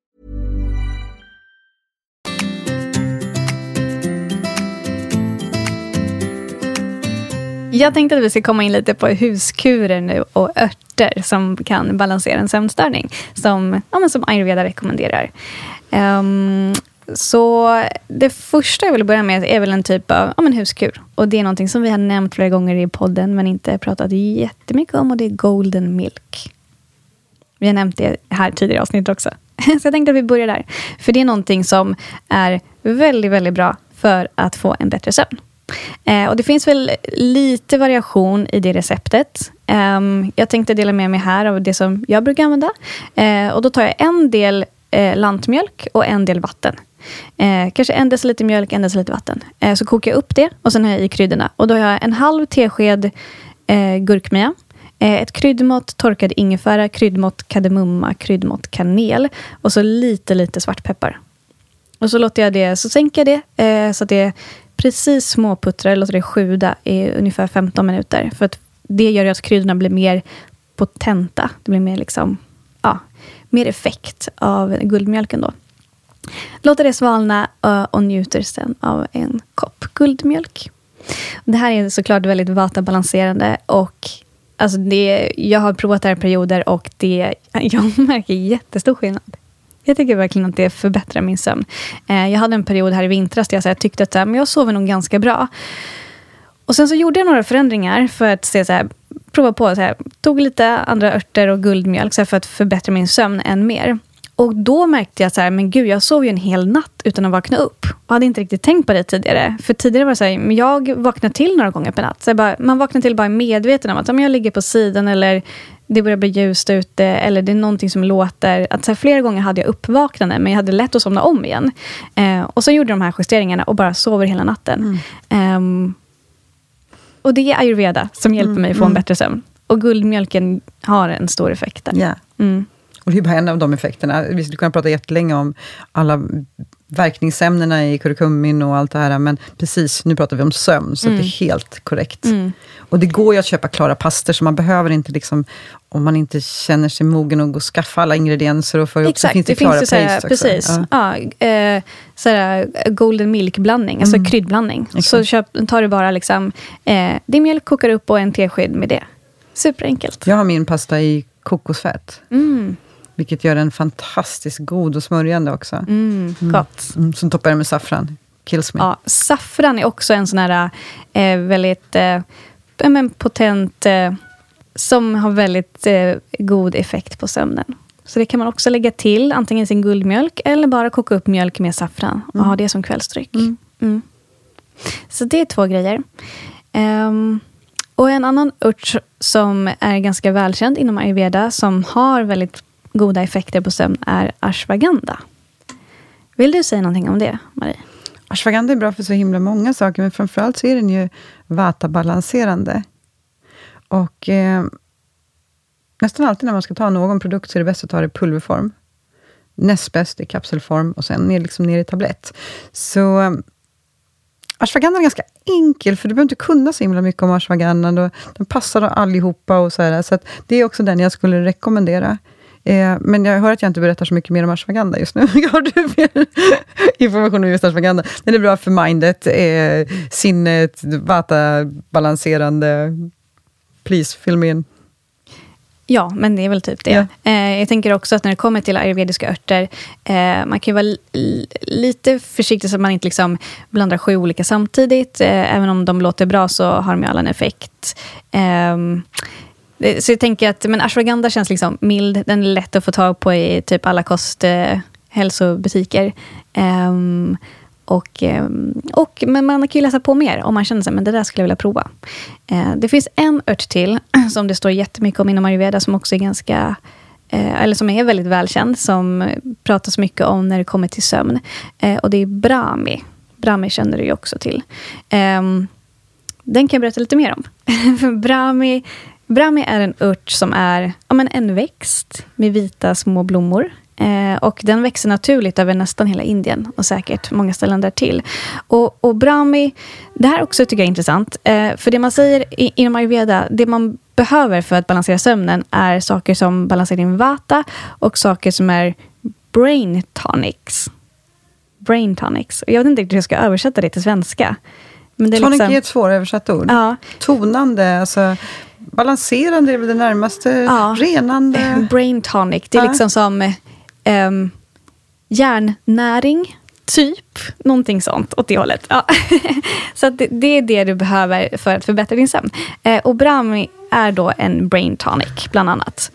Jag tänkte att vi ska komma in lite på huskurer nu och örter som kan balansera en sömnstörning. Som, ja, men som ayurveda rekommenderar. Um, så det första jag vill börja med är väl en typ av ja, men huskur. Och det är någonting som vi har nämnt flera gånger i podden, men inte pratat jättemycket om. Och det är golden milk. Vi har nämnt det här tidigare avsnitt också. Så jag tänkte att vi börjar där. För det är någonting som är väldigt, väldigt bra för att få en bättre sömn. Eh, och Det finns väl lite variation i det receptet. Eh, jag tänkte dela med mig här av det som jag brukar använda. Eh, och Då tar jag en del eh, lantmjölk och en del vatten. Eh, kanske en deciliter mjölk, en deciliter vatten. Eh, så kokar jag upp det och sen har jag i kryddorna. Och Då har jag en halv tesked eh, gurkmeja. Eh, ett kryddmått torkad ingefära, kryddmått kardemumma, kryddmått kanel och så lite, lite svartpeppar. Och så låter jag det, så sänker jag det eh, så att det precis småputtrar, låter det sjuda i ungefär 15 minuter. För att det gör att kryddorna blir mer potenta. Det blir mer, liksom, ja, mer effekt av guldmjölken då. Låter det svalna eh, och njuter sen av en kopp guldmjölk. Det här är såklart väldigt vatabalanserande och alltså det, jag har provat det här perioder och det, jag märker jättestor skillnad. Jag tycker verkligen att det förbättrar min sömn. Eh, jag hade en period här i vintras där jag, tyckte att men jag sover nog ganska bra. Och Sen så gjorde jag några förändringar för att se, så här, prova på. Så här, tog lite andra örter och guldmjölk så här, för att förbättra min sömn än mer. Och Då märkte jag att men gud, jag sov ju en hel natt utan att vakna upp. Och hade inte riktigt tänkt på det tidigare. För tidigare var det så här, men jag vaknade till några gånger per natt. Så bara, man vaknar till bara medveten om att om jag ligger på sidan eller det börjar bli ljust ute eller det är någonting som låter. Att så här, flera gånger hade jag uppvaknande men jag hade lätt att somna om igen. Eh, och så gjorde de här justeringarna och bara sover hela natten. Mm. Eh, och det är ayurveda som hjälper mm, mig få en mm. bättre sömn. Och guldmjölken har en stor effekt där.
Yeah. Mm. Och det är bara en av de effekterna. Vi skulle kunna prata jättelänge om alla verkningsämnena i kurkumin och allt det här, men precis, nu pratar vi om sömn, så mm. det är helt korrekt. Mm. Och det går ju att köpa klara paster, så man behöver inte, liksom, om man inte känner sig mogen att gå och skaffa alla ingredienser och få ihop, så finns det, det klara finns paste också.
Precis. Ja. ja eh, såhär, golden milk-blandning, alltså mm. kryddblandning. Exakt. Så köp, tar du bara liksom, eh, din mjölk, kokar upp och en tesked med det. Superenkelt.
Jag har min pasta i kokosfett.
Mm.
Vilket gör den fantastiskt god och smörjande också.
Mm, mm. gott.
Mm, som toppar med saffran. Kills me.
Ja, saffran är också en sån här eh, väldigt eh, men potent, eh, som har väldigt eh, god effekt på sömnen. Så det kan man också lägga till, antingen sin guldmjölk eller bara koka upp mjölk med saffran och mm. ha det som kvällsdryck. Mm. Mm. Så det är två grejer. Um, och en annan ört som är ganska välkänd inom ayurveda, som har väldigt goda effekter på sömn är ashwagandha. Vill du säga någonting om det, Marie?
Ashwagandha är bra för så himla många saker, men framförallt så är den ju vata-balanserande. Och eh, nästan alltid när man ska ta någon produkt, så är det bäst att ta det i pulverform. Näst bäst i kapselform och sen ner, liksom ner i tablett. Så eh, ashwagandha är ganska enkel, för du behöver inte kunna så himla mycket om ashwagandha. Den passar allihopa och så, här, så det är också den jag skulle rekommendera. Eh, men jag hör att jag inte berättar så mycket mer om ashwagandha just nu. Har du mer information om just ashwagandha? Den är bra för mindet, eh, sinnet, vata-balanserande. Please, fill me in.
Ja, men det är väl typ det.
Ja.
Eh, jag tänker också att när det kommer till ayurvediska örter, eh, man kan ju vara li- lite försiktig så att man inte liksom blandar sju olika samtidigt. Eh, även om de låter bra så har de ju alla en effekt. Så jag tänker att men ashwagandha känns liksom mild, den är lätt att få tag på i typ alla kost, eh, hälsobutiker. Ehm, och, ehm, och, men man kan ju läsa på mer om man känner sig men det där skulle jag vilja prova. Eh, det finns en ört till som det står jättemycket om inom ayurveda som också är ganska eh, eller som är väldigt välkänd, som pratas mycket om när det kommer till sömn. Eh, och det är brahmi. Brahmi känner du ju också till. Ehm, den kan jag berätta lite mer om. Brahmi, brahmi är en ört som är ja, men en växt med vita små blommor. Eh, och den växer naturligt över nästan hela Indien och säkert många ställen där till. Och, och brahmi, det här också tycker jag är intressant. Eh, för det man säger i, inom ayurveda, det man behöver för att balansera sömnen är saker som balanserar din vata och saker som är brain tonics. Brain tonics. Jag vet inte riktigt hur jag ska översätta det till svenska. Men det är
Tonic
liksom-
är ett svåröversatt ord.
Ja,
Tonande, alltså balanserande är väl det närmaste.
Ja.
Renande.
brain tonic. Det är
Ja.
liksom som um, järnnäring, typ. Någonting sånt åt det hållet. Ja. Så det, det är det du behöver för att förbättra din sömn. Eh, och Brahmi är då en brain tonic, bland annat.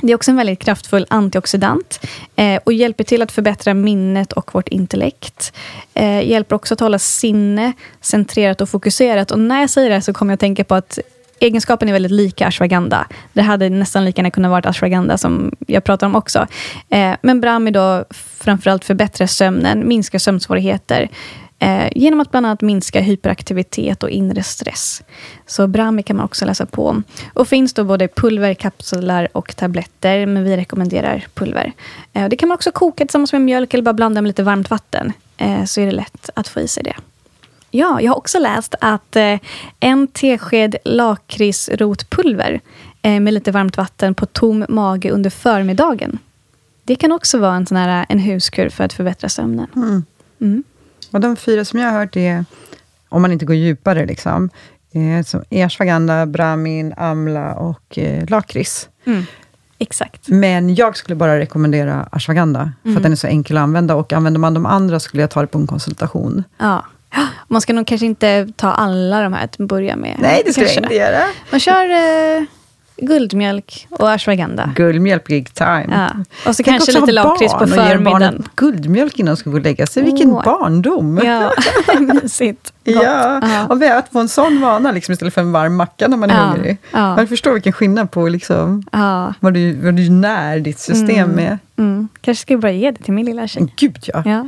Det är också en väldigt kraftfull antioxidant eh, och hjälper till att förbättra minnet och vårt intellekt. Eh, hjälper också att hålla sinne centrerat och fokuserat. Och när jag säger det här så kommer jag att tänka på att egenskapen är väldigt lika ashwagandha. Det hade nästan lika gärna kunnat vara ashwagandha som jag pratar om också. Eh, men Brahmi då framförallt förbättrar sömnen, minskar sömnsvårigheter eh, genom att bland annat minska hyperaktivitet och inre stress. Så Brahmi kan man också läsa på om. Och finns då både pulver, kapslar och tabletter, men vi rekommenderar pulver. Eh, det kan man också koka tillsammans med mjölk eller bara blanda med lite varmt vatten, eh, så är det lätt att få i sig det. Ja, jag har också läst att eh, en tesked lakritsrotpulver eh, med lite varmt vatten på tom mage under förmiddagen. Det kan också vara en, sån här, en huskur för att förbättra sömnen.
Mm.
Mm.
Och de fyra som jag har hört är, om man inte går djupare, liksom, eh, som är ashwagandha, brahmin, amla och eh, lakrits.
Mm. Exakt.
Men jag skulle bara rekommendera ashwagandha, för
Mm.
att den är så enkel att använda. Och använder man de andra skulle jag ta det på en konsultation.
Ja. Man ska nog kanske inte ta alla de här till att börja med.
Nej, det skulle
Kanske.
jag inte göra.
Man kör eh, guldmjölk och ashwagandha.
Guldmjölk big time.
Ja. Och så
Tänk
kanske lite lakrits på förmiddagen.
guldmjölk innan de ska gå och lägga sig. Vilken
Åh.
barndom!
Ja, mysigt.
Ja, och vi att få en sån vana liksom, istället för en varm macka när man är
Ja,
hungrig.
ja.
Man förstår vilken skillnad på liksom,
Ja.
vad, du, vad du när ditt system med.
Mm. Kanske ska jag börja ge det till min lilla tjej.
Gud ja.
Ja.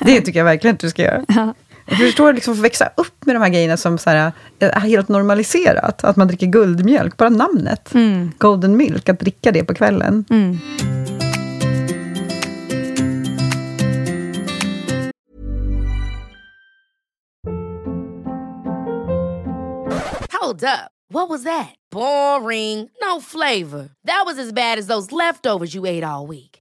det tycker jag verkligen att du ska göra.
Ja.
Jag förstår liksom få växa upp med de här grejerna som så här, är helt normaliserat. Att man dricker guldmjölk, bara namnet.
Mm.
Golden milk, att dricka det på kvällen.
Mm.
Hold up. What was that? Boring. No flavor. That was as bad as those leftovers you ate all week.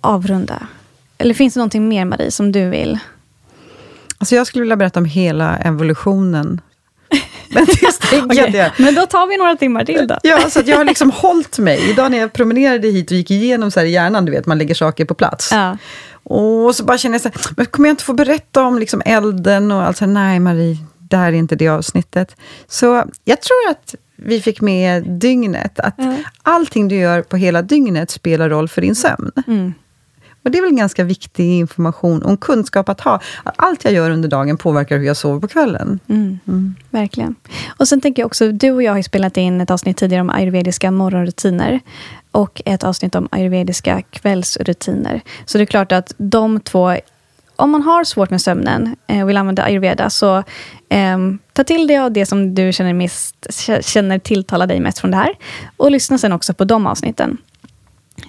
avrunda. Eller finns det någonting mer, Marie, som du vill?
Alltså jag skulle vilja berätta om hela evolutionen. Men det tänker jag
Okej,
inte.
Men då tar vi några timmar till då.
Ja, så jag har liksom hållit mig. Idag när jag promenerade hit och gick igenom så här i hjärnan, du vet, man lägger saker på plats.
Ja.
Och så bara känner jag så här, men kommer jag inte få berätta om liksom elden och allt så här, nej Marie, det här är inte det avsnittet. Så jag tror att vi fick med dygnet, att
Ja.
allting du gör på hela dygnet spelar roll för din sömn.
Mm.
Och det är väl ganska viktig information och kunskap att ha. Att allt jag gör under dagen påverkar hur jag sover på kvällen.
Mm. Verkligen. Och sen tänker jag också, du och jag har ju spelat in ett avsnitt tidigare om ayurvediska morgonrutiner. Och ett avsnitt om ayurvediska kvällsrutiner. Så det är klart att de två om man har svårt med sömnen eh, och vill använda ayurveda, så eh, ta till dig av det som du känner, mest, känner tilltalar dig mest från det här. Och lyssna sen också på de avsnitten.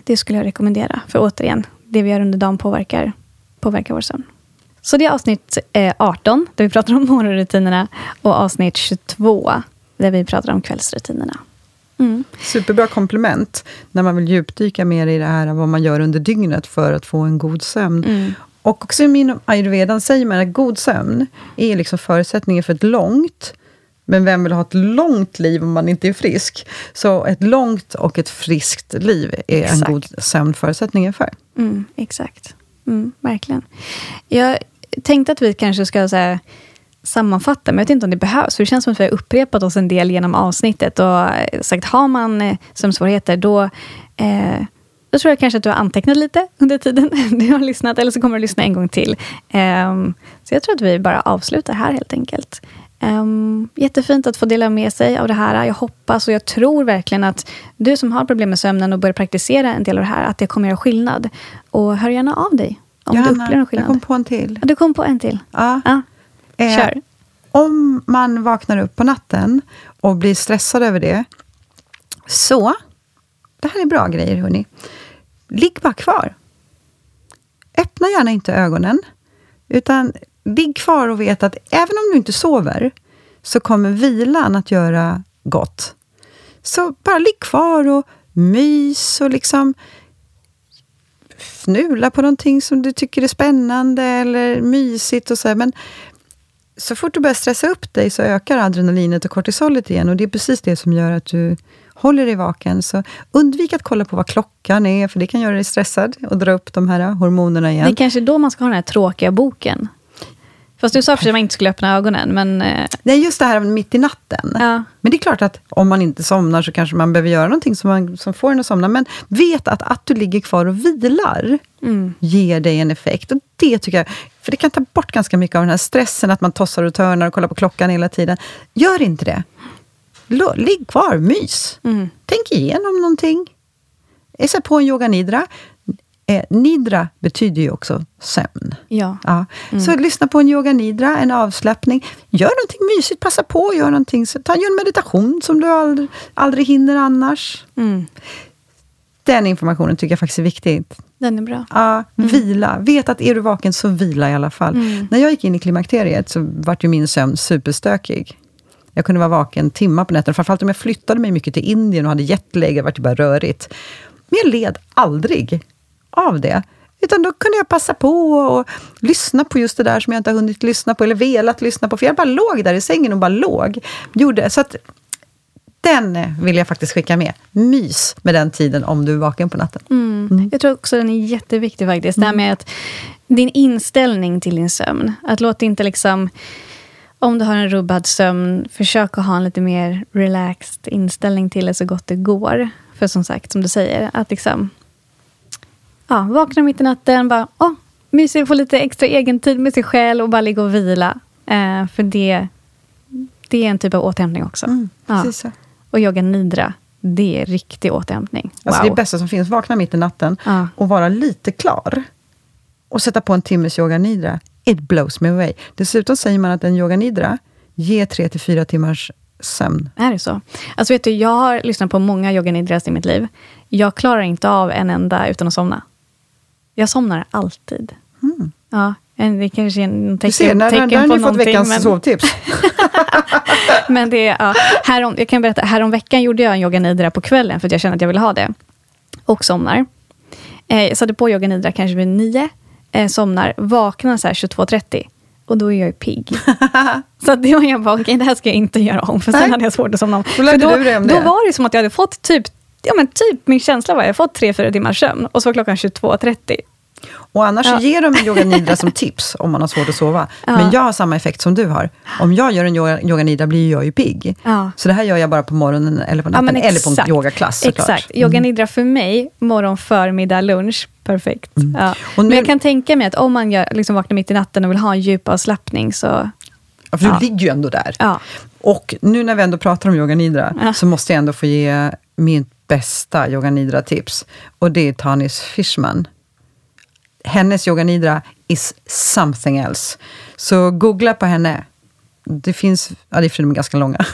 Det skulle jag rekommendera. För återigen, det vi gör under dagen påverkar, påverkar vår sömn. Så det är avsnitt eh, 18, där vi pratar om morgonrutinerna. Och avsnitt 22, där vi pratar om kvällsrutinerna.
Mm. Superbra komplement när man vill djupdyka mer i det här vad man gör under dygnet för att få en god sömn. Mm. Och också inom ayurvedan säger man att god sömn är liksom förutsättningen för ett långt, men vem vill ha ett långt liv om man inte är frisk? Så ett långt och ett friskt liv är exakt. en god sömn förutsättningen för.
Mm, exakt. Mm, verkligen. Jag tänkte att vi kanske ska säga sammanfatta, men jag vet inte om det behövs. För det känns som att vi har upprepat oss en del genom avsnittet. Och sagt, har man eh, sömnsvårigheter, då, eh, då tror jag kanske att du har antecknat lite under tiden du har lyssnat. Eller så kommer du lyssna en gång till. Eh, så jag tror att vi bara avslutar här helt enkelt. Um, jättefint att få dela med sig av det här. Jag hoppas och jag tror verkligen att du som har problem med sömnen och börjar praktisera en del av det här, att det kommer göra skillnad. Och hör gärna av dig om Johanna, du upplever en skillnad.
jag kom på en till.
Du kom på en till?
Ja. ja. Eh, Kör. Om man vaknar upp på natten och blir stressad över det, så, det här är bra grejer hörni. Ligg bara kvar. Öppna gärna inte ögonen, utan ligg kvar och vet att även om du inte sover, så kommer vilan att göra gott. Så bara ligg kvar och mys och liksom fnula på någonting som du tycker är spännande eller mysigt och så. Här. Men så fort du börjar stressa upp dig så ökar adrenalinet och kortisolet igen och det är precis det som gör att du håller dig vaken. Så undvik att kolla på vad klockan är, för det kan göra dig stressad och dra upp de här hormonerna igen.
Det är kanske då man ska ha den här tråkiga boken. Fast du sa för att man inte skulle öppna ögonen, men... Eh,
Nej, just det här mitt i natten.
Ja.
Men det är klart att om man inte somnar så kanske man behöver göra någonting som, man, som får en att somna. Men vet att att du ligger kvar och vilar mm. ger dig en effekt. Och det tycker jag, för det kan ta bort ganska mycket av den här stressen, att man tossar och törnar och kollar på klockan hela tiden. Gör inte det. Ligg kvar, mys. Mm. Tänk igenom någonting. Sätt på en yoga nidra. Eh, nidra betyder ju också sömn.
Ja.
ja. Mm. Så lyssna på en yoga nidra, en avslappning. Gör någonting mysigt, passa på gör någonting. Så ta en meditation som du aldrig, aldrig hinner annars. Mm. Den informationen tycker jag faktiskt är viktig.
Den är bra.
Ja, mm. vila. Vet att är du vaken, så vila i alla fall. Mm. När jag gick in i klimakteriet så var ju min sömn superstökig. Jag kunde vara vaken timmar på nätterna, framförallt om jag flyttade mig mycket till Indien och hade jetlag, det var ju bara rörigt. Men jag led aldrig av det. Utan då kunde jag passa på och lyssna på just det där som jag inte har hunnit lyssna på, eller velat lyssna på. För jag bara låg där i sängen och bara låg. Gjorde, så att, den vill jag faktiskt skicka med. Mys med den tiden om du är vaken på natten.
Mm. Mm. Jag tror också den är jätteviktig faktiskt. Mm. Det här mm. med att din inställning till din sömn. Att låta inte liksom... Om du har en rubbad sömn, försök att ha en lite mer relaxed inställning till det så gott det går. För som sagt, som du säger, att liksom ja, vakna mitt i natten, bara, åh, mysigt, få lite extra egentid med sig själv och bara ligga och vila. Eh, för det, det är en typ av återhämtning också.
Mm, ja.
Och yoga nidra, det är riktig återhämtning. Wow.
Alltså det bästa som finns, vakna mitt i natten ja. och vara lite klar. Och sätta på en timmes yoga nidra. It blows me away. Dessutom säger man att en yoga nidra ger tre till fyra timmars sömn.
Är det så? Alltså vet du, jag har lyssnat på många yoga nidras i mitt liv. Jag klarar inte av en enda utan att somna. Jag somnar alltid. Mm. Ja, det kanske är en tecken, du ser,
när,
tecken
där har ni fått veckans men... sovtips.
men det ja, härom, jag kan berätta, härom veckan gjorde jag en yoga nidra på kvällen, för att jag kände att jag ville ha det. Och somnar. Eh, jag satte på yoga nidra kanske vid nio, eh, somnar, vaknar så här 22.30. Och då är jag ju pigg. så då var jag bara, okej, okay, det här ska jag inte göra om, för sen Nej. hade jag svårt att somna om.
Då, då,
då var det som att jag hade fått typ ja, men typ min känsla var att jag fått tre fyra timmars sömn och så var klockan 22.30.
Och annars ja. ger de yoga nidra som tips om man har svårt att sova. Ja. Men jag har samma effekt som du har. Om jag gör en yoga, yoga nidra blir jag ju pigg. Ja. Så det här gör jag bara på morgonen eller på natten, eller på en yogaklass
såklart. Exakt. Yoga mm. nidra för mig, morgon, förmiddag, lunch. Perfekt. Mm. Nu, men jag kan tänka mig att om man gör, liksom vaknar mitt i natten och vill ha en djup avslappning så...
Ja, för du ligger ju ändå där. Och nu när vi ändå pratar om yoga nidra, så måste jag ändå få ge min bästa yoga nidra-tips. Och det är Tanis Fishman. Hennes yoga nidra is something else. Så googla på henne. Det finns, ja det är de är ganska långa.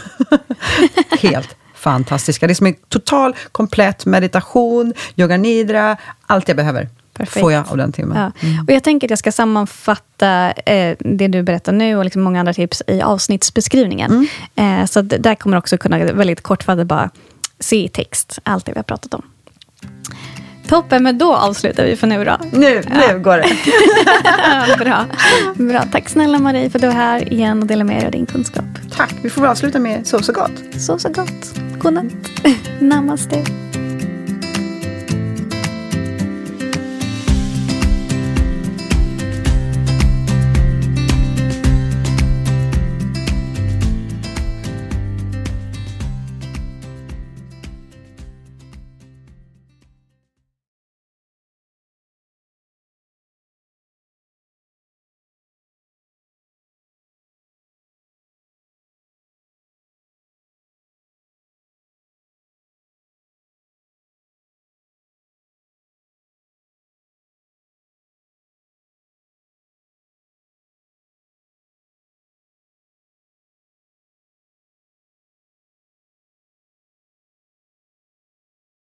Helt fantastiska. Det är som en total, komplett meditation, yoga nidra, allt jag behöver. Perfekt. får jag av den timmen.
Ja. Mm. Och jag tänker att jag ska sammanfatta eh, det du berättar nu och liksom många andra tips i avsnittsbeskrivningen. Mm. Eh, så där kommer också kunna väldigt kortfattat bara se i text allt det vi har pratat om. Toppen, men då avslutar vi för nu då.
Nu, ja. nu går det.
Bra. Bra. Tack snälla Marie för att du var här igen och delade med dig av din kunskap.
Tack. Vi får väl avsluta med sov så gott.
Sov så gott. Godnatt. Namaste.